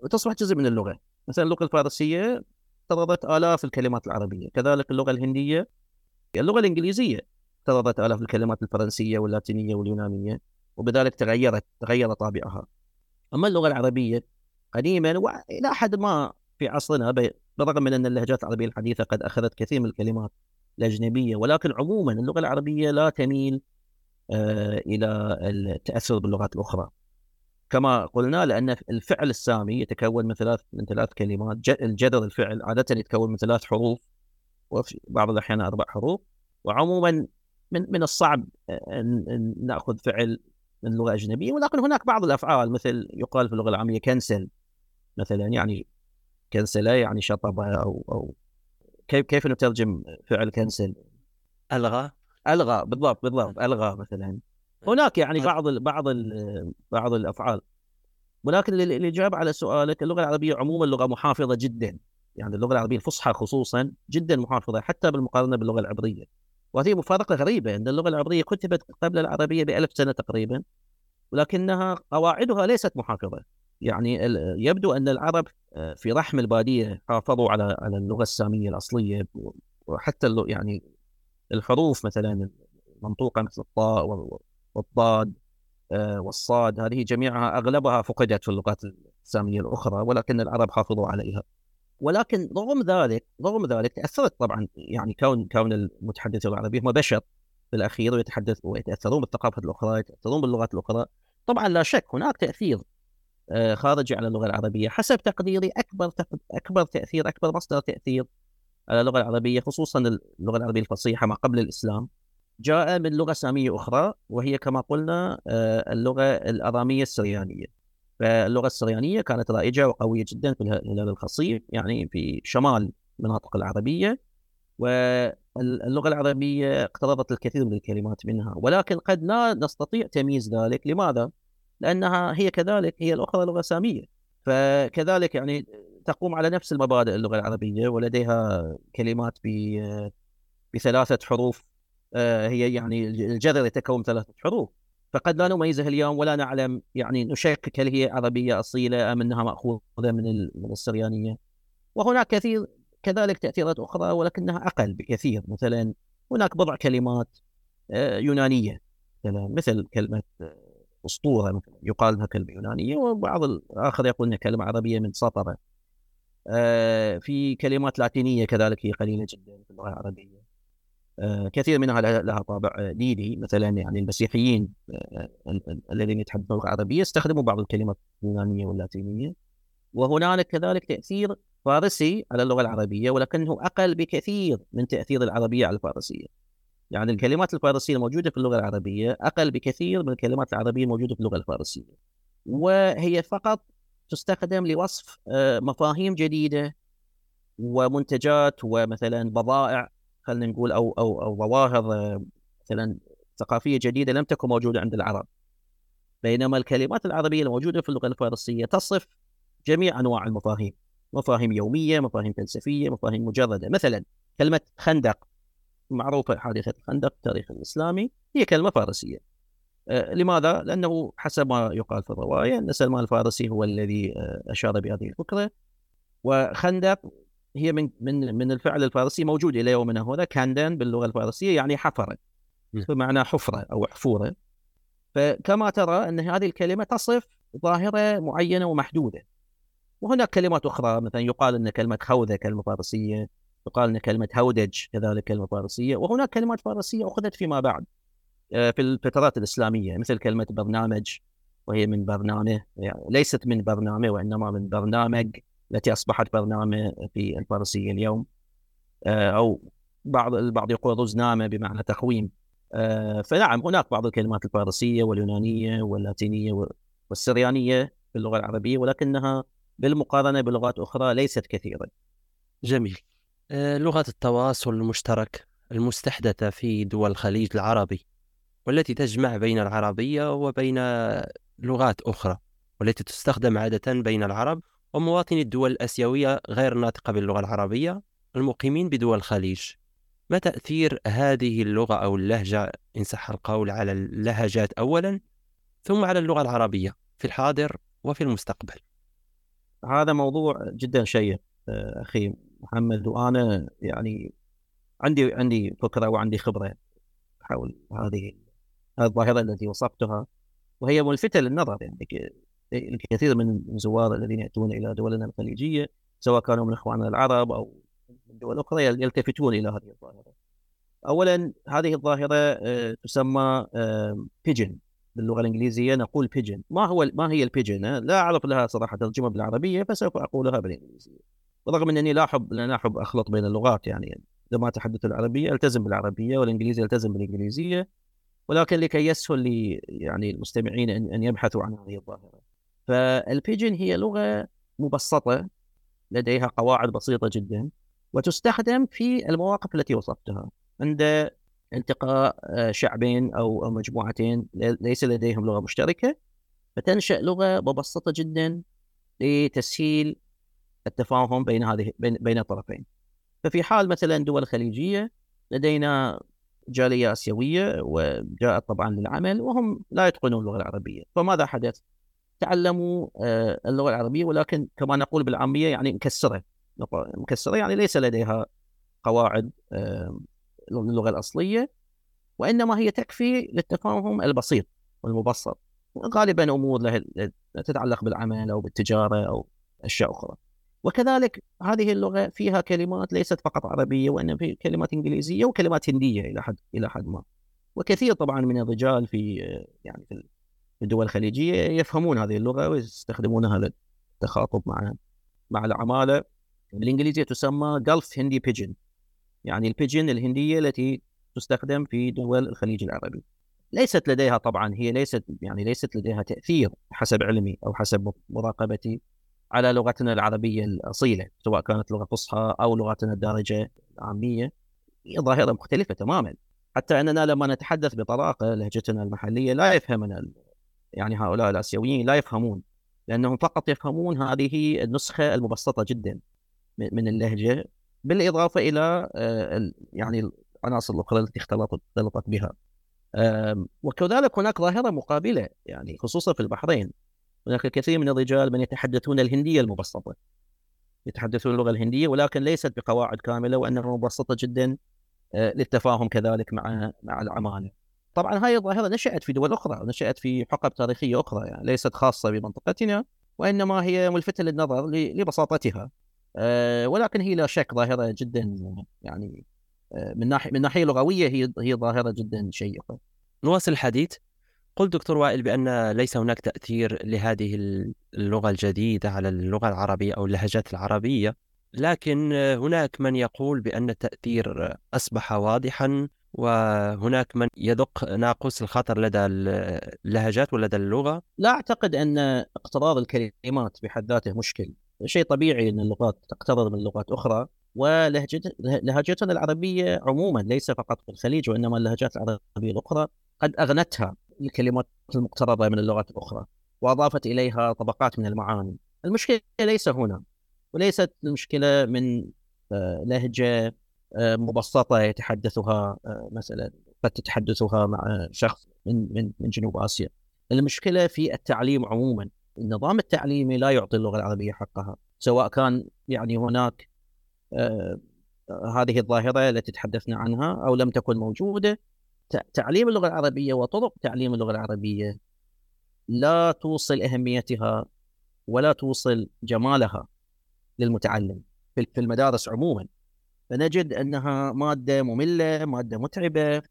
وتصبح جزء من اللغة. مثلا اللغة الفارسية اقترضت آلاف الكلمات العربية. كذلك اللغة الهندية اللغة الإنجليزية. اقترضت آلاف الكلمات الفرنسية واللاتينية واليونانية وبذلك تغيرت تغير طابعها. أما اللغة العربية قديما وإلى حد ما في عصرنا بالرغم من أن اللهجات العربية الحديثة قد أخذت كثير من الكلمات الأجنبية ولكن عموما اللغة العربية لا تميل آه، إلى التأثر باللغات الأخرى. كما قلنا لأن الفعل السامي يتكون من ثلاث من ثلاث كلمات الجذر الفعل عادة يتكون من ثلاث حروف وفي بعض الأحيان أربع حروف. وعموما من من الصعب أن نأخذ فعل من لغة أجنبية. ولكن هناك بعض الأفعال مثل يقال في اللغة العامية كنسل مثلا يعني كنسل يعني شطب أو أو كيف كيف نترجم فعل كنسل؟ ألغى. ألغى بالضبط بالضبط ألغى. مثلا. هناك يعني بعض ال بعض ال بعض الأفعال. ولكن الاجابه على سؤالك اللغة العربية عموما لغة محافظة جدا. يعني اللغة العربية الفصحى خصوصا جدا محافظة حتى بالمقارنة باللغة العبريه وهذه مفارقة غريبة إن اللغة العبريه كتبت قبل العربية بألف سنة تقريبا ولكنها قواعدها ليست محافظة. يعني يبدو أن العرب آه، في رحم البادية حافظوا على على اللغة السامية الأصلية وحتى يعني الحروف مثلا منطوقه مثل الطاء والضاد آه، والصاد هذه جميعها أغلبها فقدت في اللغات السامية الأخرى ولكن العرب حافظوا عليها. ولكن رغم ذلك رغم ذلك تأثرت طبعا يعني كون كون المتحدثين العربية هم بشر في الاخير ويتحدث ويتأثرون بالثقافة الأخرى يتأثرون باللغات الأخرى. طبعا لا شك هناك تأثير آه، خارجي على اللغة العربية حسب تقديري أكبر أكبر تأثير أكبر مصدر تأثير على اللغة العربية خصوصا اللغة العربية الفصيحة ما قبل الإسلام. جاء من لغة سامية أخرى وهي كما قلنا آه، اللغة الأرامية السريانية. فاللغة السريانية كانت رائجة وقوية جدا في الهلال الخصيب يعني في شمال المناطق العربية. واللغة العربية اقترضت الكثير من الكلمات منها. ولكن قد لا نستطيع تمييز ذلك. لماذا؟ لأنها هي كذلك هي الأخرى لغة سامية. فكذلك يعني تقوم على نفس المبادئ اللغة العربية. ولديها كلمات بثلاثة حروف. آه، هي يعني الجذر يتكون ثلاثة حروف. فقد لا نميزها اليوم ولا نعلم يعني نشكك هل هي عربية أصيلة أم أنها مأخوذة من من السريانيه وهناك كثير كذلك تأثيرات أخرى ولكنها أقل بكثير. مثلا هناك بضع كلمات آه، يونانية مثل كلمة أسطورة مثلا يقال انها كلمة يونانية وبعض الآخر يقول إنها كلمة عربية من سطرة. آه في كلمات لاتينية كذلك هي قليلة جدا في اللغة العربية. آه، كثير منها لها طابع ديني مثلا يعني المسيحيين آه، الذين يتحدثون اللغة العربيه استخدموا بعض الكلمات اليونانية واللاتينية وهنالك كذلك تأثير فارسي على اللغة العربية ولكنه أقل بكثير من تأثير العربية على الفارسية. يعني الكلمات الفارسية الموجودة في اللغة العربية أقل بكثير من الكلمات العربية الموجودة في اللغة الفارسية. وهي فقط تستخدم لوصف آه، مفاهيم جديدة ومنتجات ومثلا بضائع خلينا نقول أو أو أو ظواهر آه، مثلا ثقافية جديدة لم تكن موجودة عند العرب. بينما الكلمات العربية الموجودة في اللغة الفارسية تصف جميع أنواع المفاهيم. مفاهيم يومية، مفاهيم فلسفية، مفاهيم مجردة، مثلا كلمة خندق معروفة حادثة الخندق التاريخ الاسلامي هي كلمة فارسية. آه، لماذا؟ لأنه حسب ما يقال في الرواية أن سلمان الفارسي هو الذي آه، أشار بهذه الفكرة وخندق هي من من من الفعل الفارسي موجود إلى يومنا هذا كاندن باللغة الفارسية يعني حفر بمعنى حفرة أو حفورة. فكما ترى أن هذه الكلمة تصف ظاهرة معينة ومحدودة. وهناك كلمات أخرى مثلا يقال أن كلمة خوذه كلمة فارسية يقال أن كلمة هودج كذلك كلمة فارسية وهناك كلمات فارسية أخذت فيما بعد آه، في الفترات الإسلامية مثل كلمة برنامج وهي من برنامج يعني ليست من برنامج وإنما من برنامج. التي أصبحت برنامج في الفارسية اليوم آه، أو بعض البعض يقول رزنامه بمعنى تقويم آه، فنعم هناك بعض الكلمات الفارسية واليونانية واللاتينية والسريانية في اللغة العربية ولكنها بالمقارنة بلغات أخرى ليست كثيرة. جميل. لغة التواصل المشترك المستحدثة في دول الخليج العربي والتي تجمع بين العربية وبين لغات أخرى والتي تستخدم عادة بين العرب ومواطني الدول الآسيوية غير الناطقة باللغة العربية المقيمين بدول الخليج. ما تأثير هذه اللغة أو اللهجة؟ إن صح القول على اللهجات أولا ثم على اللغة العربية في الحاضر وفي المستقبل. هذا موضوع جدا شيق أخي محمد وأنا يعني عندي عندي فكرة وعندي خبرة حول هذه الظاهرة التي وصفتها وهي ملفتة للنظر يعني الكثير من الزوار الذين يأتون إلى دولنا الخليجية سواء كانوا من إخواننا العرب أو من دول أخرى يلتفتون إلى هذه الظاهرة. أولا هذه الظاهرة آه، تسمى بيجن باللغة الإنجليزية نقول بيجن ما هو ما هي البيجن لا أعرف لها صراحة ترجمة بالعربية فسوف أقولها بالإنجليزية. رغم أنني لا أحب لا أحب أخلط بين اللغات يعني عندما أتحدث العربية ألتزم بالعربية والإنجليزية ألتزم بالإنجليزية ولكن لكي يسهل لي يعني المستمعين أن يبحثوا عن هذه الظاهرة. فالبيجن هي لغة مبسطة لديها قواعد بسيطة جدا وتستخدم في المواقف التي وصفتها عند التقاء آه، شعبين أو مجموعتين ليس لديهم لغة مشتركة فتنشأ لغة مبسطة جدا لتسهيل التفاهم بين هذه بين الطرفين. ففي حال مثلا دول خليجية لدينا جالية آسيوية وجاءت طبعا للعمل وهم لا يتقنون اللغة العربية فماذا حدث؟ تعلموا آه، اللغة العربية ولكن كما نقول بالعامية يعني مكسرة. مكسرة يعني ليس لديها قواعد اللغة الأصلية وإنما هي تكفي للتفاهم البسيط والمبسط. غالبا أمور تتعلق بالعمل أو بالتجارة أو أشياء أخرى. وكذلك هذه اللغة فيها كلمات ليست فقط عربية وإنما في كلمات إنجليزية وكلمات هندية إلى حد إلى حد ما. وكثير طبعا من الرجال في يعني في الدول الخليجية يفهمون هذه اللغة ويستخدمونها للتخاطب مع مع العمالة. بالإنجليزية تسمى جلف هندي بيجن يعني البيجن الهندية التي تستخدم في دول الخليج العربي. ليست لديها طبعا هي ليست يعني ليست لديها تأثير حسب علمي أو حسب مراقبتي على لغتنا العربية الأصيلة سواء كانت لغة فصحى أو لغتنا الدارجة العامية. هي ظاهرة مختلفة تماما حتى أننا لما نتحدث بطلاقة لهجتنا المحلية لا يفهمنا يعني هؤلاء الآسيويين لا يفهمون لأنهم فقط يفهمون هذه النسخة المبسطة جدا من اللهجة بالإضافة إلى آه، يعني العناصر الأخرى التي اختلطت بها. وكذلك هناك ظاهرة مقابلة يعني خصوصا في البحرين. هناك الكثير من الرجال من يتحدثون الهندية المبسطة. يتحدثون اللغة الهندية ولكن ليست بقواعد كاملة وأنها مبسطة جدا آه، للتفاهم كذلك مع مع العمالة. طبعا هذه الظاهرة نشأت في دول أخرى نشأت في حقب تاريخية أخرى يعني ليست خاصة بمنطقتنا وإنما هي ملفتة للنظر لبساطتها آه، ولكن هي لا شك ظاهرة جدا يعني من ناحية من ناحية لغوية هي هي ظاهرة جدا شيقة. نواصل الحديث. قل دكتور وائل بأن ليس هناك تأثير لهذه اللغة الجديدة على اللغة العربية أو اللهجات العربية، لكن هناك من يقول بأن التأثير أصبح واضحا وهناك من يدق ناقوس الخطر لدى اللهجات ولدى اللغة. لا أعتقد أن اقتراض الكلمات بحد ذاته مشكل. شيء طبيعي أن اللغات تقترض من لغات أخرى ولهجتنا العربية عموما ليس فقط في الخليج وإنما اللهجات العربية الأخرى قد أغنتها الكلمات المقترضة من اللغات الأخرى وأضافت إليها طبقات من المعاني. المشكلة ليس هنا وليست المشكلة من آه، لهجة مبسطة يتحدثها آه، مثلا قد تتحدثها مع شخص من من من جنوب آسيا. المشكلة في التعليم عموما النظام التعليمي لا يعطي اللغة العربية حقها سواء كان يعني هناك آه هذه الظاهرة التي تحدثنا عنها أو لم تكن موجودة تعليم اللغة العربية وطرق تعليم اللغة العربية لا توصل أهميتها ولا توصل جمالها للمتعلم في المدارس عموما فنجد أنها مادة مملة مادة متعبة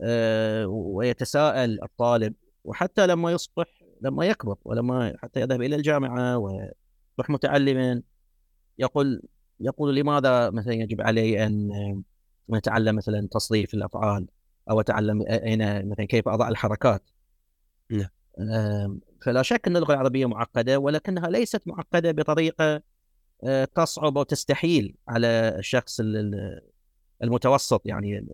آه ويتساءل الطالب وحتى لما يصبح لما يكبر ولما حتى يذهب إلى الجامعة ويصبح متعلما يقول يقول لماذا مثلا يجب علي أن أتعلم مثلا تصريف الأفعال أو أتعلم أين مثلا كيف أضع الحركات؟ نعم. فلا شك أن اللغة العربية معقدة ولكنها ليست معقدة بطريقة آه، تصعب أو تستحيل على الشخص المتوسط يعني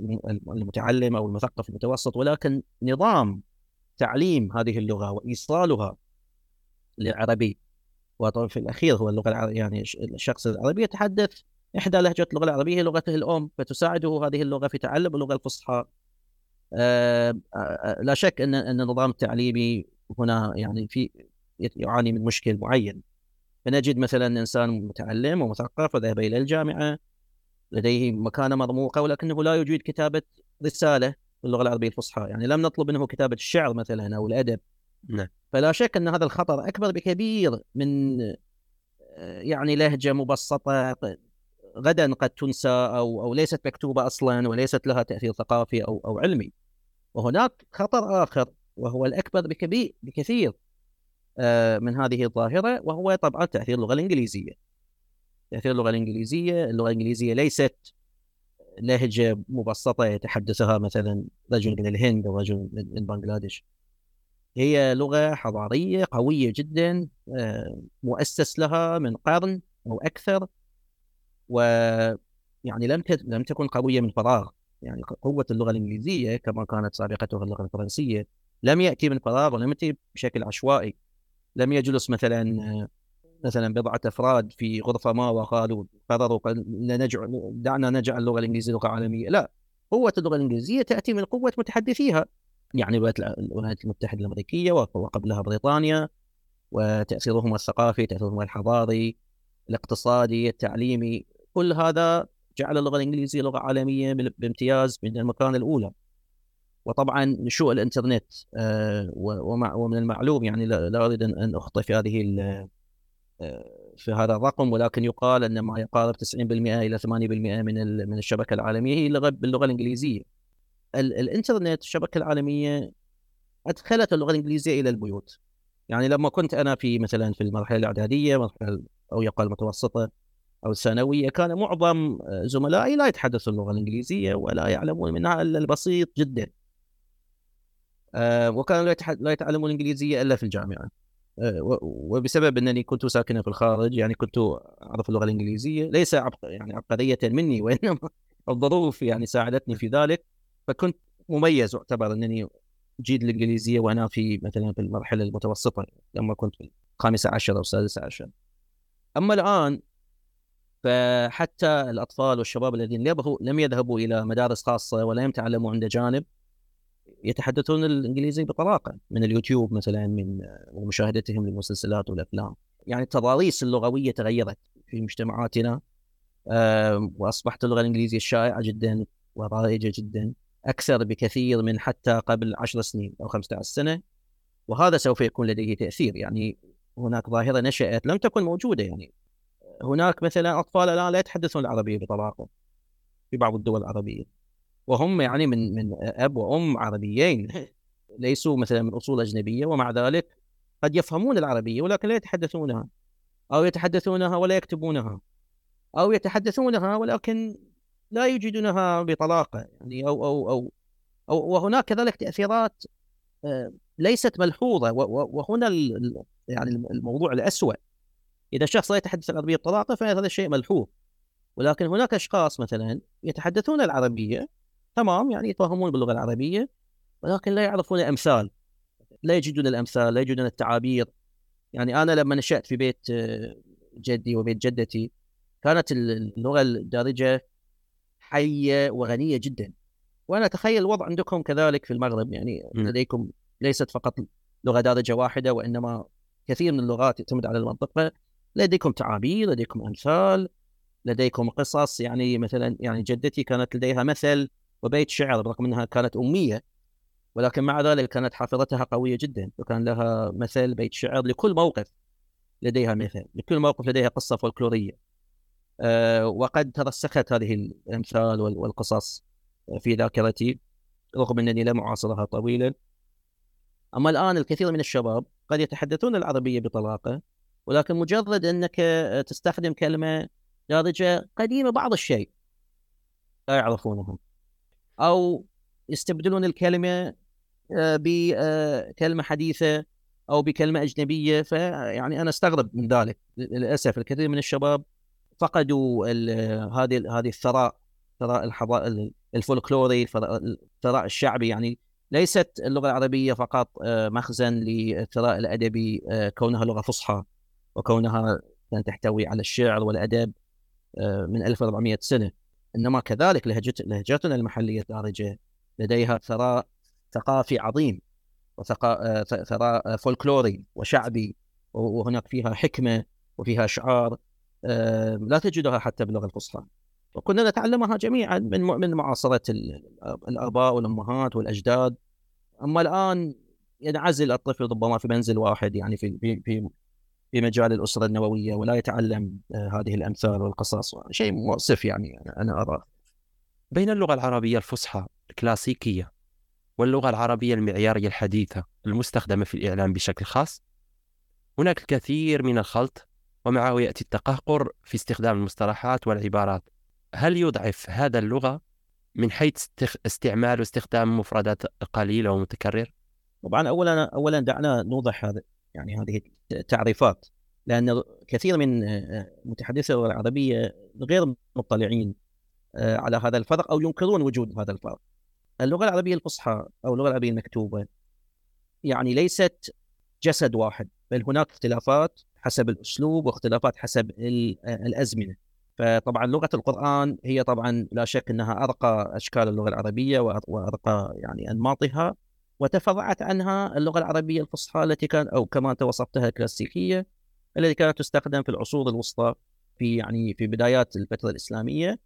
المتعلم أو المثقف المتوسط ولكن نظام تعليم هذه اللغة وإيصالها للعربي. وطبعا في الأخير هو اللغة العربية يعني الشخص العربي يتحدث إحدى لهجات اللغة العربية هي لغته الأم فتساعده هذه اللغة في تعلم اللغة الفصحى. آه لا شك ان أن النظام التعليمي هنا يعني في يعاني من مشكل معين. فنجد مثلا إنسان متعلم ومثقف وذهب إلى الجامعة لديه مكانه مرموقه ولكنه لا يجيد كتابة رسالة باللغة العربية الفصحى. يعني لم نطلب منه كتابة الشعر مثلا أو الأدب. نعم. فلا شك أن هذا الخطر أكبر بكبير من يعني لهجة مبسطة غدا قد تنسى أو أو ليست مكتوبة أصلا وليست لها تأثير ثقافي أو أو علمي. وهناك خطر آخر وهو الأكبر بكبير بكثير. من هذه الظاهرة وهو طبعا تأثير اللغة الإنجليزية. تأثير اللغة الإنجليزية اللغة الإنجليزية ليست لهجة مبسطة يتحدثها مثلا رجل من الهند أو رجل من بنغلاديش. هي لغة حضارية قوية جدا آه، مؤسس لها من قرن أو أكثر ويعني لم لم تكن قوية من فراغ. يعني قوة اللغة الإنجليزية كما كانت سابقتها اللغة الفرنسية لم يأتي من فراغ ولم يأتي بشكل عشوائي. لم يجلس مثلا مثلا بضعة أفراد في غرفة ما وقالوا قرروا نجعل دعنا نجعل اللغة الإنجليزية لغة عالمية. لا قوة اللغة الإنجليزية تأتي من قوة متحدثيها. يعني الولايات المتحدة الأمريكية وقبلها بريطانيا وتاثيرهم الثقافي تاثيرهم الحضاري الاقتصادي التعليمي كل هذا جعل اللغة الإنجليزية لغة عالمية بامتياز من المكان الأولى. وطبعا نشوء الإنترنت آه، ومن المعلوم يعني لا أريد ان أخطئ في هذه في هذا الرقم ولكن يقال أن ما يقارب 90% إلى 8% من من الشبكة العالمية هي لغه باللغة الإنجليزية. الإنترنت الشبكة العالمية أدخلت اللغة الإنجليزية إلى البيوت. يعني لما كنت أنا في مثلا في المرحلة الإعدادية مرحلة أو يقال المتوسطه أو الثانوية كان معظم زملائي لا يتحدثوا اللغة الإنجليزية ولا يعلمون منها إلا البسيط جدا. آه، وكانوا لا يتعلمون الإنجليزية إلا في الجامعة. آه، وبسبب أنني كنت ساكنا في الخارج يعني كنت أعرف اللغة الإنجليزية ليس يعني عبقرية مني (laughs) وإنما الظروف يعني ساعدتني في ذلك فكنت مميز اعتبر أنني جيد الإنجليزية وأنا في مثلا في المرحلة المتوسطة لما كنت في الخامسه عشر أو السادسه عشر أما الآن فحتى الأطفال والشباب الذين لم يذهبوا إلى مدارس خاصة ولا يتعلموا عند جانب يتحدثون الإنجليزي بطلاقة من اليوتيوب مثلا من مشاهدتهم للمسلسلات والأفلام. يعني التضاريس اللغوية تغيرت في مجتمعاتنا. وأصبحت اللغة الإنجليزية شائعه جدا ورائجه جدا أكثر بكثير من حتى قبل 10 سنين أو 15 سنة. وهذا سوف يكون لديه تأثير. يعني هناك ظاهرة نشأت لم تكن موجودة. يعني هناك مثلا أطفال الآن لا يتحدثون العربية بطلاقة في بعض الدول العربية. وهم يعني من من أب وأم عربيين ليسوا مثلا من أصول أجنبية ومع ذلك قد يفهمون العربية ولكن لا يتحدثونها أو يتحدثونها ولا يكتبونها أو يتحدثونها ولكن لا يجدونها بطلاقة يعني أو أو أو, أو وهناك كذلك تأثيرات آه، ليست ملحوظة وهنا يعني الموضوع الاسوء إذا شخص لا يتحدث العربية بطلاقة فهذا الشيء ملحوظ ولكن هناك أشخاص مثلا يتحدثون العربية تمام يعني يتفهمون باللغة العربية ولكن لا يعرفون الأمثال. لا يجدون الأمثال لا يجدون التعابير. يعني أنا لما نشأت في بيت آه، جدي وبيت جدتي كانت اللغة الدارجة حية وغنية جدا. وأنا أتخيل الوضع عندكم كذلك في المغرب. يعني لديكم ليست فقط لغة دارجة واحدة وإنما كثير من اللغات تعتمد على المنطقة. لديكم تعابير لديكم أمثال لديكم قصص. يعني مثلا يعني جدتي كانت لديها مثل وبيت شعر برغم انها كانت أمية ولكن مع ذلك كانت حافظتها قوية جدا وكان لها مثل بيت شعر لكل موقف لديها مثل لكل موقف لديها قصة فولكلورية. أه وقد ترسخت هذه الأمثال والقصص في ذاكرتي رغم أنني لم أعاصرها طويلا. أما الآن الكثير من الشباب قد يتحدثون العربية بطلاقة ولكن مجرد أنك تستخدم كلمة دارجه قديمة بعض الشيء لا يعرفونها أو يستبدلون الكلمة آه، بكلمه حديثة أو بكلمة أجنبية. فيعني أنا استغرب من ذلك. للأسف الكثير من الشباب فقدوا هذه هذه الثراء ثراء الفولكلوري الثراء الشعبي. يعني ليست اللغة العربية فقط آه، مخزن للثراء الأدبي آه، كونها لغة فصحى وكونها تحتوي على الشعر والأدب من 1400 سنة. إنما كذلك لهجت لهجتنا المحلية الدارجه لديها ثراء ثقافي عظيم وثراء فولكلوري وشعبي وهناك فيها حكمة وفيها اشعار لا تجدها حتى باللغة الفصحى. وكنا نتعلمها جميعا من من معاصرة الآباء والأمهات والأجداد. أما الآن ينعزل الطفل ربما في منزل واحد يعني في في في مجال الأسرة النووية ولا يتعلم آه، هذه الأمثال والقصص شيء مؤسف يعني أنا ارى بين اللغة العربية الفصحى الكلاسيكية واللغة العربية المعيارية الحديثة المستخدمة في الإعلام بشكل خاص هناك الكثير من الخلط ومعه يأتي التقهقر في استخدام المصطلحات والعبارات. هل يضعف هذا اللغة من حيث استعمال واستخدام مفردات قليلة ومتكرر؟ طبعا اولا اولا دعنا نوضح هذا. يعني هذه التعريفات لأن كثير من متحدثي اللغة العربية غير مطلعين آه، على هذا الفرق أو ينكرون وجود هذا الفرق. اللغة العربية الفصحى أو اللغة العربية المكتوبة يعني ليست جسد واحد بل هناك اختلافات حسب الأسلوب واختلافات حسب آه، الأزمنة. فطبعا لغة القرآن هي طبعا لا شك إنها أرقى أشكال اللغة العربية وأرقى يعني أنماطها وتفرعت عنها اللغة العربية الفصحى التي كان أو كما أنت وصفتها الكلاسيكية التي كانت تستخدم في العصور الوسطى في يعني في بدايات الفترة الإسلامية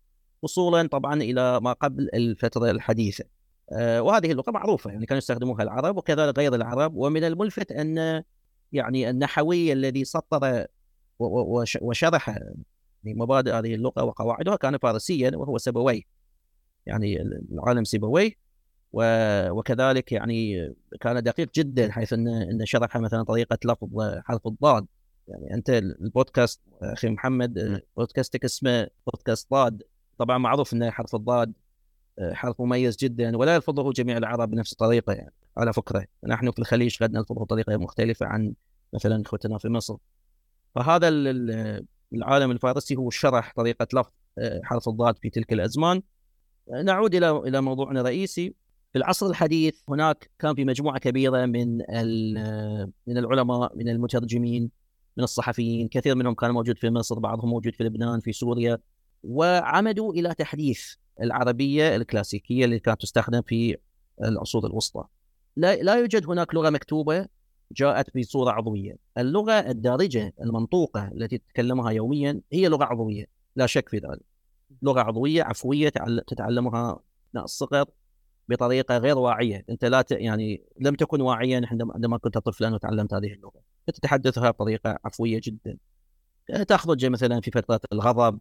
وصولا طبعا إلى ما قبل الفترة الحديثة. آه وهذه اللغة معروفة يعني كانوا يستخدموها العرب وكذلك غير العرب ومن الملفت أن يعني النحوي الذي سطر وشرح مبادئ هذه اللغة وقواعدها كان فارسيا وهو سبويه يعني العالم سيبويه. وكذلك يعني كان دقيق جدا حيث ان إن شرح مثلا طريقة لفظ حرف الضاد. يعني أنت البودكاست أخي محمد بودكاستك اسمه بودكاست ضاد. طبعا معروف إن حرف الضاد حرف مميز جدا ولا يلفظه جميع العرب بنفس الطريقة يعني على فكرة. نحن في الخليج قد نلفظه بطريقة مختلفة عن مثلا إخوتنا في مصر. فهذا العالم الفارسي هو شرح طريقة لفظ حرف الضاد في تلك الأزمان. نعود إلى إلى موضوعنا الرئيسي. في العصر الحديث هناك كان في مجموعة كبيرة من من العلماء من المترجمين من الصحفيين كثير منهم كان موجود في مصر بعضهم موجود في لبنان في سوريا وعمدوا إلى تحديث العربية الكلاسيكية اللي كانت تستخدم في العصور الوسطى. لا لا يوجد هناك لغة مكتوبة جاءت بصورة عضوية. اللغة الدارجة المنطوقة التي تتكلمها يوميا هي لغة عضوية لا شك في ذلك. لغة عضوية عفوية تتعلمها اثناء الصغر بطريقة غير واعية، أنت لا ت... يعني لم تكن واعيا عندما كنت طفلا وتعلمت هذه اللغة، تتحدثها بطريقة عفوية جدا. تخرج مثلا في فترة الغضب.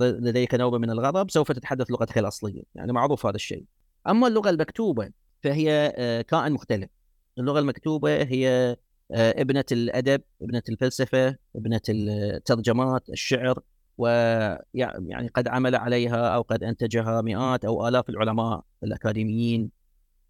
لديك نوع من الغضب سوف تتحدث لغتك الاصليه يعني معروف هذا الشيء. أما اللغة المكتوبة فهي آه، كائن مختلف. اللغة المكتوبة هي آه، ابنة الأدب ابنة الفلسفة ابنة الترجمات الشعر. ويعني قد عمل عليها أو قد أنتجها مئات أو آلاف العلماء الأكاديميين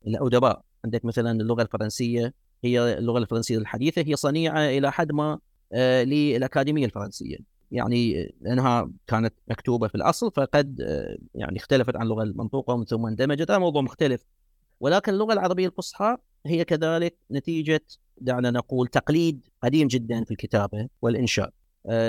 الأدباء. عندك مثلا اللغة الفرنسية هي اللغة الفرنسية الحديثة هي صنيعة إلى حد ما آه، للأكاديمية الفرنسية. يعني لأنها كانت مكتوبة في الأصل فقد آه، يعني اختلفت عن اللغة المنطوقة ومن ثم اندمجت. هذا موضوع مختلف. ولكن اللغة العربية الفصحى هي كذلك نتيجة دعنا نقول تقليد قديم جدا في الكتابة والإنشاء. آه،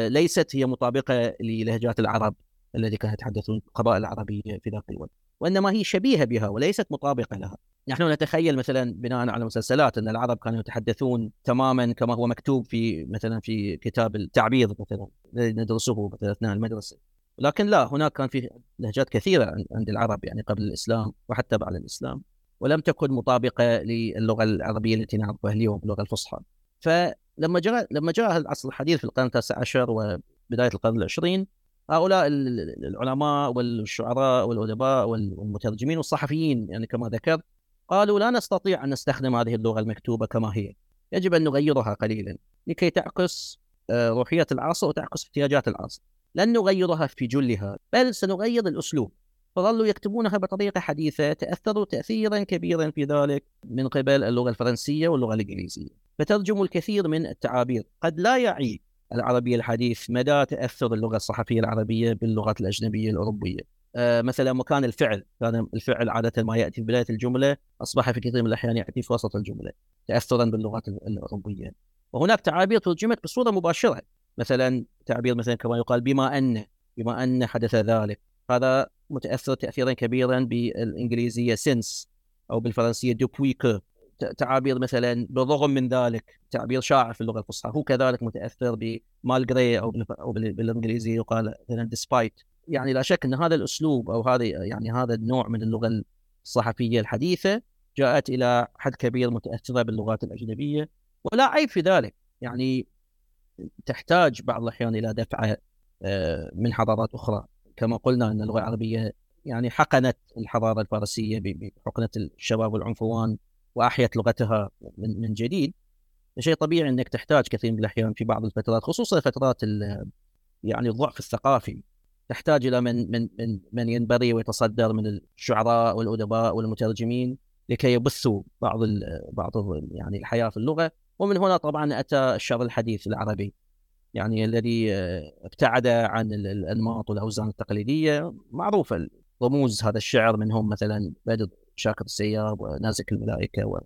ليست هي مطابقة للهجات العرب الذي كانوا يتحدثون القبائل العربية في ذاك الوقت وإنما هي شبيهة بها وليست مطابقة لها. نحن نتخيل مثلا بناء على مسلسلات أن العرب كانوا يتحدثون تماما كما هو مكتوب في مثلا في كتاب التعبير مثلا ندرسه مثلا أثناء المدرسة. لكن لا هناك كان في لهجات كثيرة عند العرب يعني قبل الإسلام وحتى بعد الإسلام ولم تكن مطابقة للغة العربية التي نعرفها اليوم اللغة الفصحى. فلما جاء لما جاء العصر الحديث في القرن التاسع عشر وبداية القرن العشرين هؤلاء العلماء والشعراء والأدباء والمترجمين والصحفيين يعني كما ذكرت قالوا لا نستطيع أن نستخدم هذه اللغة المكتوبة كما هي. يجب أن نغيرها قليلا لكي تعكس آه، روحية العصر وتعكس احتياجات العصر لن نغيرها في جلها بل سنغير الأسلوب. فظلوا يكتبونها بطريقه حديثه تأثروا تاثيرا كبيرا في ذلك من قبل اللغة الفرنسية واللغة الإنجليزية. فترجموا الكثير من التعابير قد لا يعي العربي الحديث مدى تأثر اللغة الصحفية العربية باللغات الأجنبية الأوروبية. آه، مثلا مكان الفعل. كان الفعل عادة ما يأتي في بداية الجملة أصبح في كثير من الأحيان يأتي في وسط الجملة تاثرا باللغات الأوروبية. وهناك تعابير ترجمت بصورة مباشرة. مثلا تعبير مثلا كما يقال بما ان بما أن حدث ذلك. هذا متأثر تاثيرا كبيرا بالإنجليزية سينس أو بالفرنسية دوبوي تعابير مثلا بالرغم من ذلك تعبير شائع في اللغة الفصحى هو كذلك متأثر بمالجري أو أو بالإنجليزية يقال مثلا ديسبايت يعني لا شك أن هذا الأسلوب أو هذه يعني هذا النوع من اللغة الصحفية الحديثة جاءت إلى حد كبير متأثرة باللغات الأجنبية. ولا عيب في ذلك. يعني تحتاج بعض الأحيان إلى دفعه آه، من حضارات أخرى. كما قلنا أن اللغة العربية يعني حقنت الحضارة الفارسية بحقنة الشباب والعنفوان وأحيت لغتها من من جديد. شيء طبيعي أنك تحتاج كثير من الأحيان في بعض الفترات خصوصا فترات يعني الضعف الثقافي. تحتاج إلى من من من من ينبغي ويتصدر من الشعراء والأدباء والمترجمين لكي يبثوا بعض بعض يعني الحياة في اللغة. ومن هنا طبعا أتى الشعر الحديث العربي. يعني الذي ابتعد عن الأنماط والأوزان التقليدية. معروفه رموز هذا الشعر منهم مثلا بدر شاكر السياب ونازك الملائكة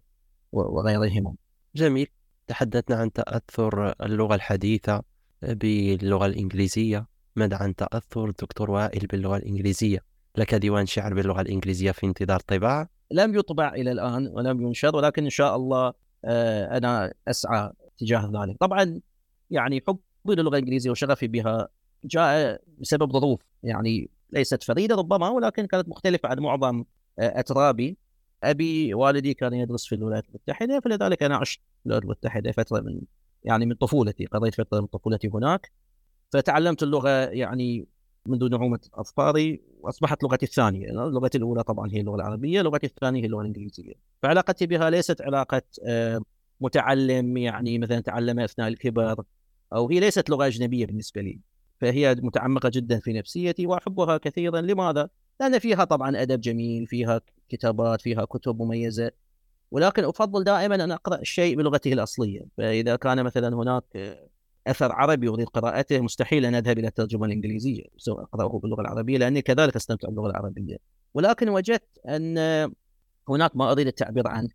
وغيرهما. جميل. تحدثنا عن تأثر اللغة الحديثة باللغة الإنجليزية. ماذا عن تأثر دكتور وائل باللغة الإنجليزية؟ لك ديوان شعر باللغة الإنجليزية في انتظار طباعة. لم يطبع إلى الآن ولم ينشر ولكن إن شاء الله آه، أنا أسعى تجاه ذلك. طبعا يعني حبي للغة الإنجليزية وشغفي بها جاء بسبب ظروف يعني ليست فريدة ربما ولكن كانت مختلفة عن معظم آه، أترابي. أبي والدي كان يدرس في الولايات المتحدة فلذلك أنا عشت في الولايات المتحدة فترة من يعني من طفولتي قضيت فترة من طفولتي هناك. فتعلمت اللغة يعني منذ نعومة أظفاري وأصبحت لغتي الثانية، لغتي الأولى طبعا هي اللغة العربية، لغتي الثانية هي اللغة الإنجليزية. فعلاقتي بها ليست علاقة آه، متعلم يعني مثلا تعلم أثناء الكبر أو هي ليست لغة أجنبية بالنسبة لي. فهي متعمقة جدا في نفسيتي وأحبها كثيرا، لماذا؟ لأن فيها طبعا أدب جميل، فيها كتابات، فيها كتب مميزة. ولكن أفضل دائما أن أقرأ الشيء بلغته الأصلية، فإذا كان مثلا هناك أثر عربي اريد قراءته مستحيل أن أذهب إلى الترجمة الإنجليزية سوف أقرأه باللغة العربية لأني كذلك أستمتع باللغة العربية ولكن وجدت أن هناك ما اريد التعبير عنه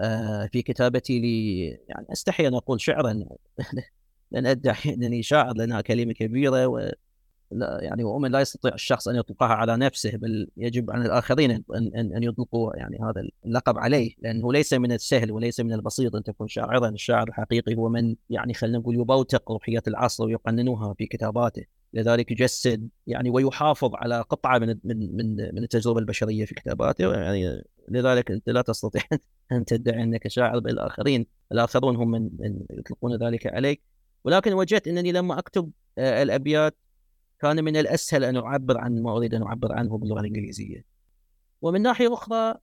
آه، في كتابتي لي يعني أستحي أن أقول شعرا (laughs) ادعي انني شاعر لأنها كلمة كبيرة لا يعني ومن لا يستطيع الشخص أن يطلقها على نفسه بل يجب على الآخرين أن أن, أن يطلقوا يعني هذا اللقب عليه لأنه ليس من السهل وليس من البسيط أن تكون شاعرا، الشاعر الحقيقي هو من يعني خلينا نقول يبوتق روحية العصر ويقننها في كتاباته، لذلك يجسد يعني ويحافظ على قطعة من من من, من التجربة البشرية في كتاباته. يعني لذلك أنت لا تستطيع (laughs) أن تدعي أنك شاعر بل الآخرين، الآخرون هم من, من يطلقون ذلك عليك. ولكن وجدت إنني لما أكتب آه، الأبيات كان من الأسهل أن أعبر عن ما أريد أن أعبر عنه باللغة الإنجليزية. ومن ناحية أخرى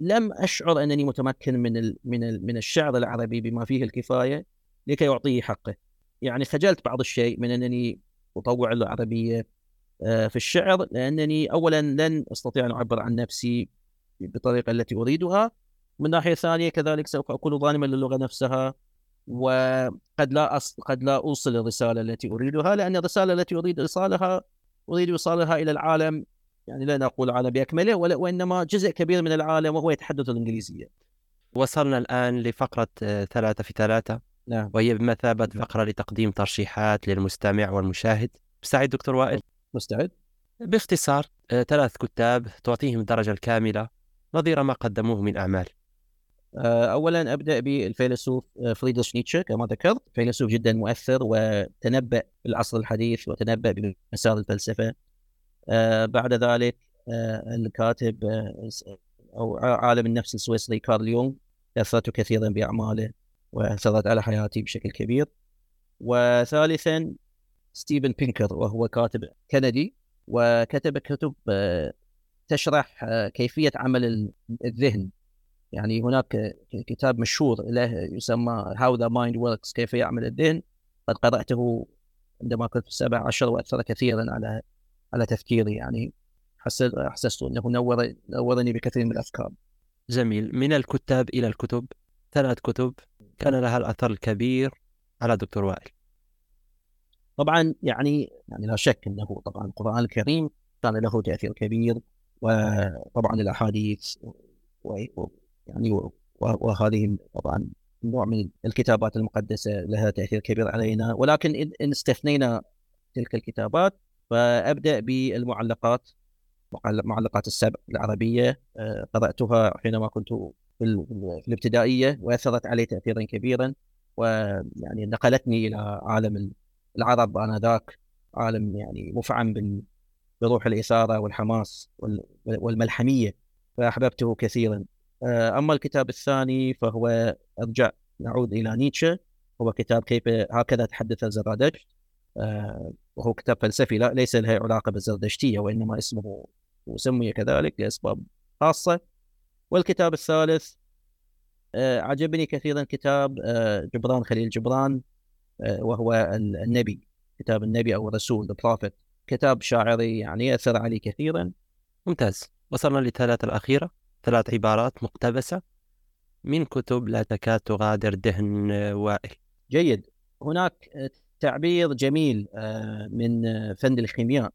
لم أشعر أنني متمكن من ال من ال من الشعر العربي بما فيه الكفاية لكي أعطيه حقه. يعني خجلت بعض الشيء من أنني أطوع العربية آه، في الشعر لأنني اولا لن أستطيع أن أعبر عن نفسي بالطريقة التي أريدها من ناحية ثانية كذلك سوف أكون ظالما للغة نفسها وقد لا أص... قد لا أوصل الرسالة التي أريدها لأن الرسالة التي أريد ايصالها أريد ايصالها إلى العالم يعني لا نقول العالم بأكمله وإنما جزء كبير من العالم وهو يتحدث الإنجليزية. وصلنا الآن لفقرة آه، ثلاثة في ثلاثة نعم وهي بمثابة فقرة لتقديم ترشيحات للمستمع والمشاهد. مستعد دكتور وائل؟ مستعد؟ باختصار آه، ثلاث كتاب تعطيهم الدرجة الكاملة نظير ما قدموه من أعمال. آه، اولا أبدأ بالفيلسوف آه، فريدريش نيتشه كما ذكرت. فيلسوف جدا مؤثر وتنبأ بالعصر الحديث وتنبأ بمسار الفلسفة. آه، بعد ذلك الكاتب أو عالم النفس السويسري كارل يونغ أثرت كثيرا بأعماله وأثرت على حياتي بشكل كبير. وثالثا ستيفن بينكر وهو كاتب كندي وكتب كتب تشرح كيفية عمل الذهن. يعني هناك كتاب مشهور له يسمى How the Mind Works كيف يعمل الذهن قد قرأته عندما كنت في السابع عشر وأثر كثيرا على على تفكيري يعني حسست حسست أنه نور نورني بكثير من الأفكار. جميل من الكتاب إلى الكتب ثلاث كتب كان لها الأثر الكبير على دكتور وائل. طبعا يعني يعني لا شك أنه طبعا القرآن الكريم كان له تأثير كبير وطبعا الأحاديث يعني وهذه طبعا نوع من الكتابات المقدسة لها تأثير كبير علينا. ولكن إن استثنينا تلك الكتابات فأبدأ بالمعلقات معلقات السبع العربية. آه، قرأتها حينما كنت في الابتدائية وأثرت علي تأثيرا كبيرا ويعني نقلتني إلى عالم العرب آنذاك عالم يعني مفعم بروح الإثارة والحماس والملحمية فأحببته كثيرا. آه، أما الكتاب الثاني فهو أرجع نعود إلى نيتشه. هو كتاب كيف هكذا تحدث زرادشت آه، وهو كتاب فلسفي لا ليس له علاقة بالزردشتية وإنما اسمه سمي كذلك لأسباب خاصة. والكتاب الثالث آه، عجبني كثيرا كتاب جبران خليل جبران وهو النبي كتاب النبي أو الرسول Prophet. كتاب شاعري يعني أثر علي كثيرا. ممتاز. وصلنا للثلاثة الأخيرة. ثلاث عبارات مقتبسة من كتب لا تكاد تغادر دهن وائل. جيد. هناك تعبير جميل آه، من فن الخيمياء.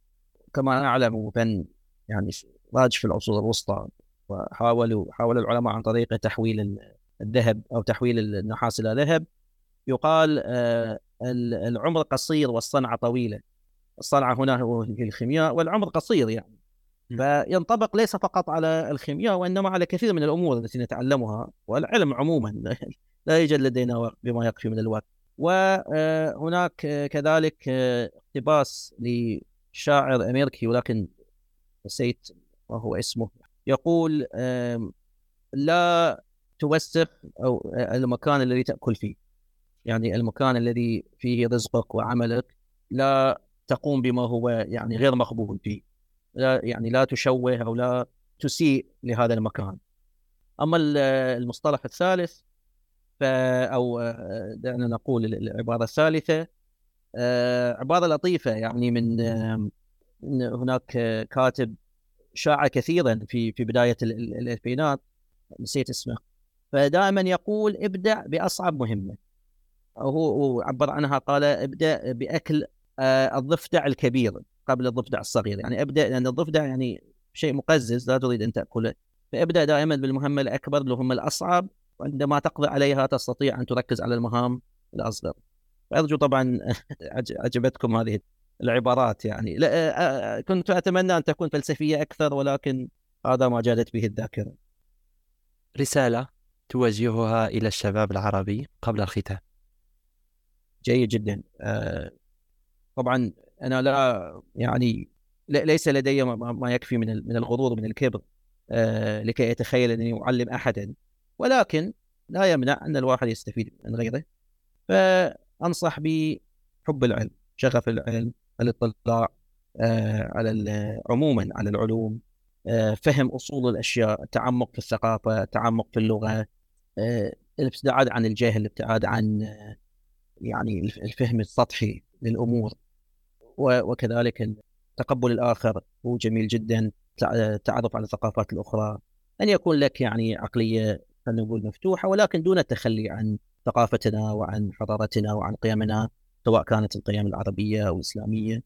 كما نعلم فن يعني راج في العصور الوسطى وحاولوا حاول العلماء عن طريق تحويل الذهب أو تحويل النحاس إلى ذهب. يقال آه، العمر قصير والصنعة طويلة. الصنعة هنا هو في الخيمياء والعمر قصير يعني. فينطبق ليس فقط على الخيمياء وإنما على كثير من الأمور التي نتعلمها والعلم عموما (laughs) لا يوجد لدينا بما يكفي من الوقت. وهناك كذلك اقتباس لشاعر أمريكي ولكن نسيت ما هو اسمه. يقول لا توسخ أو المكان الذي تأكل فيه. يعني المكان الذي فيه رزقك وعملك لا تقوم بما هو يعني غير مقبول فيه. لا يعني لا تشوه أو لا تسيء لهذا المكان. أما المصطلح الثالث ف أو دعنا نقول العبارة الثالثة آه، عبارة لطيفة يعني من هناك كاتب شاع كثيرا في في بداية الألفينات نسيت اسمه فدائما يقول ابدع بأصعب مهمة. هو عبر عنها قال ابدأ بأكل آه، الضفدع الكبير. قبل الضفدع الصغير. يعني ابدا لأن الضفدع يعني شيء مقزز لا تريد أن تأكله. فأبدأ دائما بالمهمة الأكبر المهمه الأصعب وعندما تقضي عليها تستطيع أن تركز على المهام الأصغر. أرجو طبعا (laughs) عجبتكم هذه العبارات يعني. لا كنت أتمنى أن تكون فلسفية أكثر ولكن هذا ما جادت به الذاكرة. رسالة توجهها إلى الشباب العربي قبل الختام. جيد جدا. طبعا أنا لا يعني ليس لدي ما يكفي من من الغرور من الكبر آه لكي أتخيل انني أعلم أحدا. ولكن لا يمنع أن الواحد يستفيد من غيره. فأنصح بحب العلم شغف العلم الاطلاع على عموما على العلوم فهم أصول الأشياء التعمق في الثقافة التعمق في اللغة الابتعاد عن الجهل الابتعاد عن يعني الفهم السطحي للأمور. وكذلك تقبل الآخر هو جميل جدا التعرف على الثقافات الأخرى. أن يكون لك يعني عقلية خلينا نقول مفتوحة ولكن دون التخلي عن ثقافتنا وعن حضارتنا وعن قيمنا سواء كانت القيم العربية أو الإسلامية.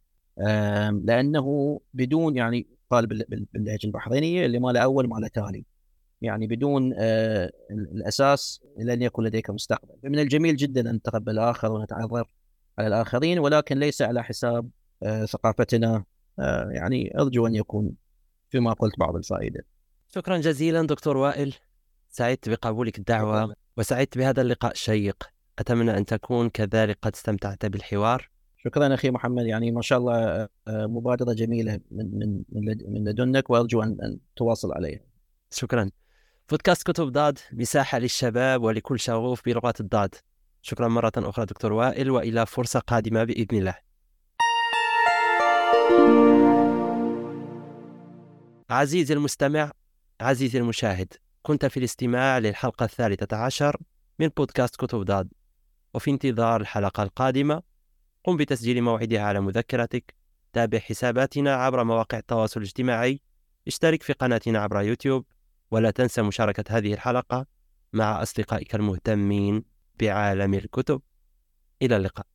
لأنه بدون يعني قال باللهجة البحرينية اللي ما له أول ما له تالي. يعني بدون آه، الأساس لن يكون لديك مستقبل. من الجميل جدا أن نتقبل الآخر ونتعرف على الآخرين ولكن ليس على حساب ثقافتنا. آه، يعني أرجو أن يكون فيما قلت بعض الفائدة. شكرا جزيلا دكتور وائل. سعدت بقبولك الدعوة وسعدت بهذا اللقاء الشيق. أتمنى أن تكون كذلك قد استمتعت بالحوار. شكرا أخي محمد. يعني ما شاء الله مبادرة جميلة من من من لدنك وأرجو أن أن تواصل عليها. شكرا. بودكاست كتب ضاد مساحة للشباب ولكل شغوف بلغة الضاد شكرا مرة أخرى دكتور وائل وإلى فرصة قادمة بإذن الله. عزيزي المستمع عزيزي المشاهد كنت في الاستماع للحلقة الثالثة عشر من بودكاست كتب ضاد. وفي انتظار الحلقة القادمة قم بتسجيل موعدها على مذكرتك. تابع حساباتنا عبر مواقع التواصل الاجتماعي. اشترك في قناتنا عبر يوتيوب. ولا تنسى مشاركة هذه الحلقة مع أصدقائك المهتمين بعالم الكتب. إلى اللقاء.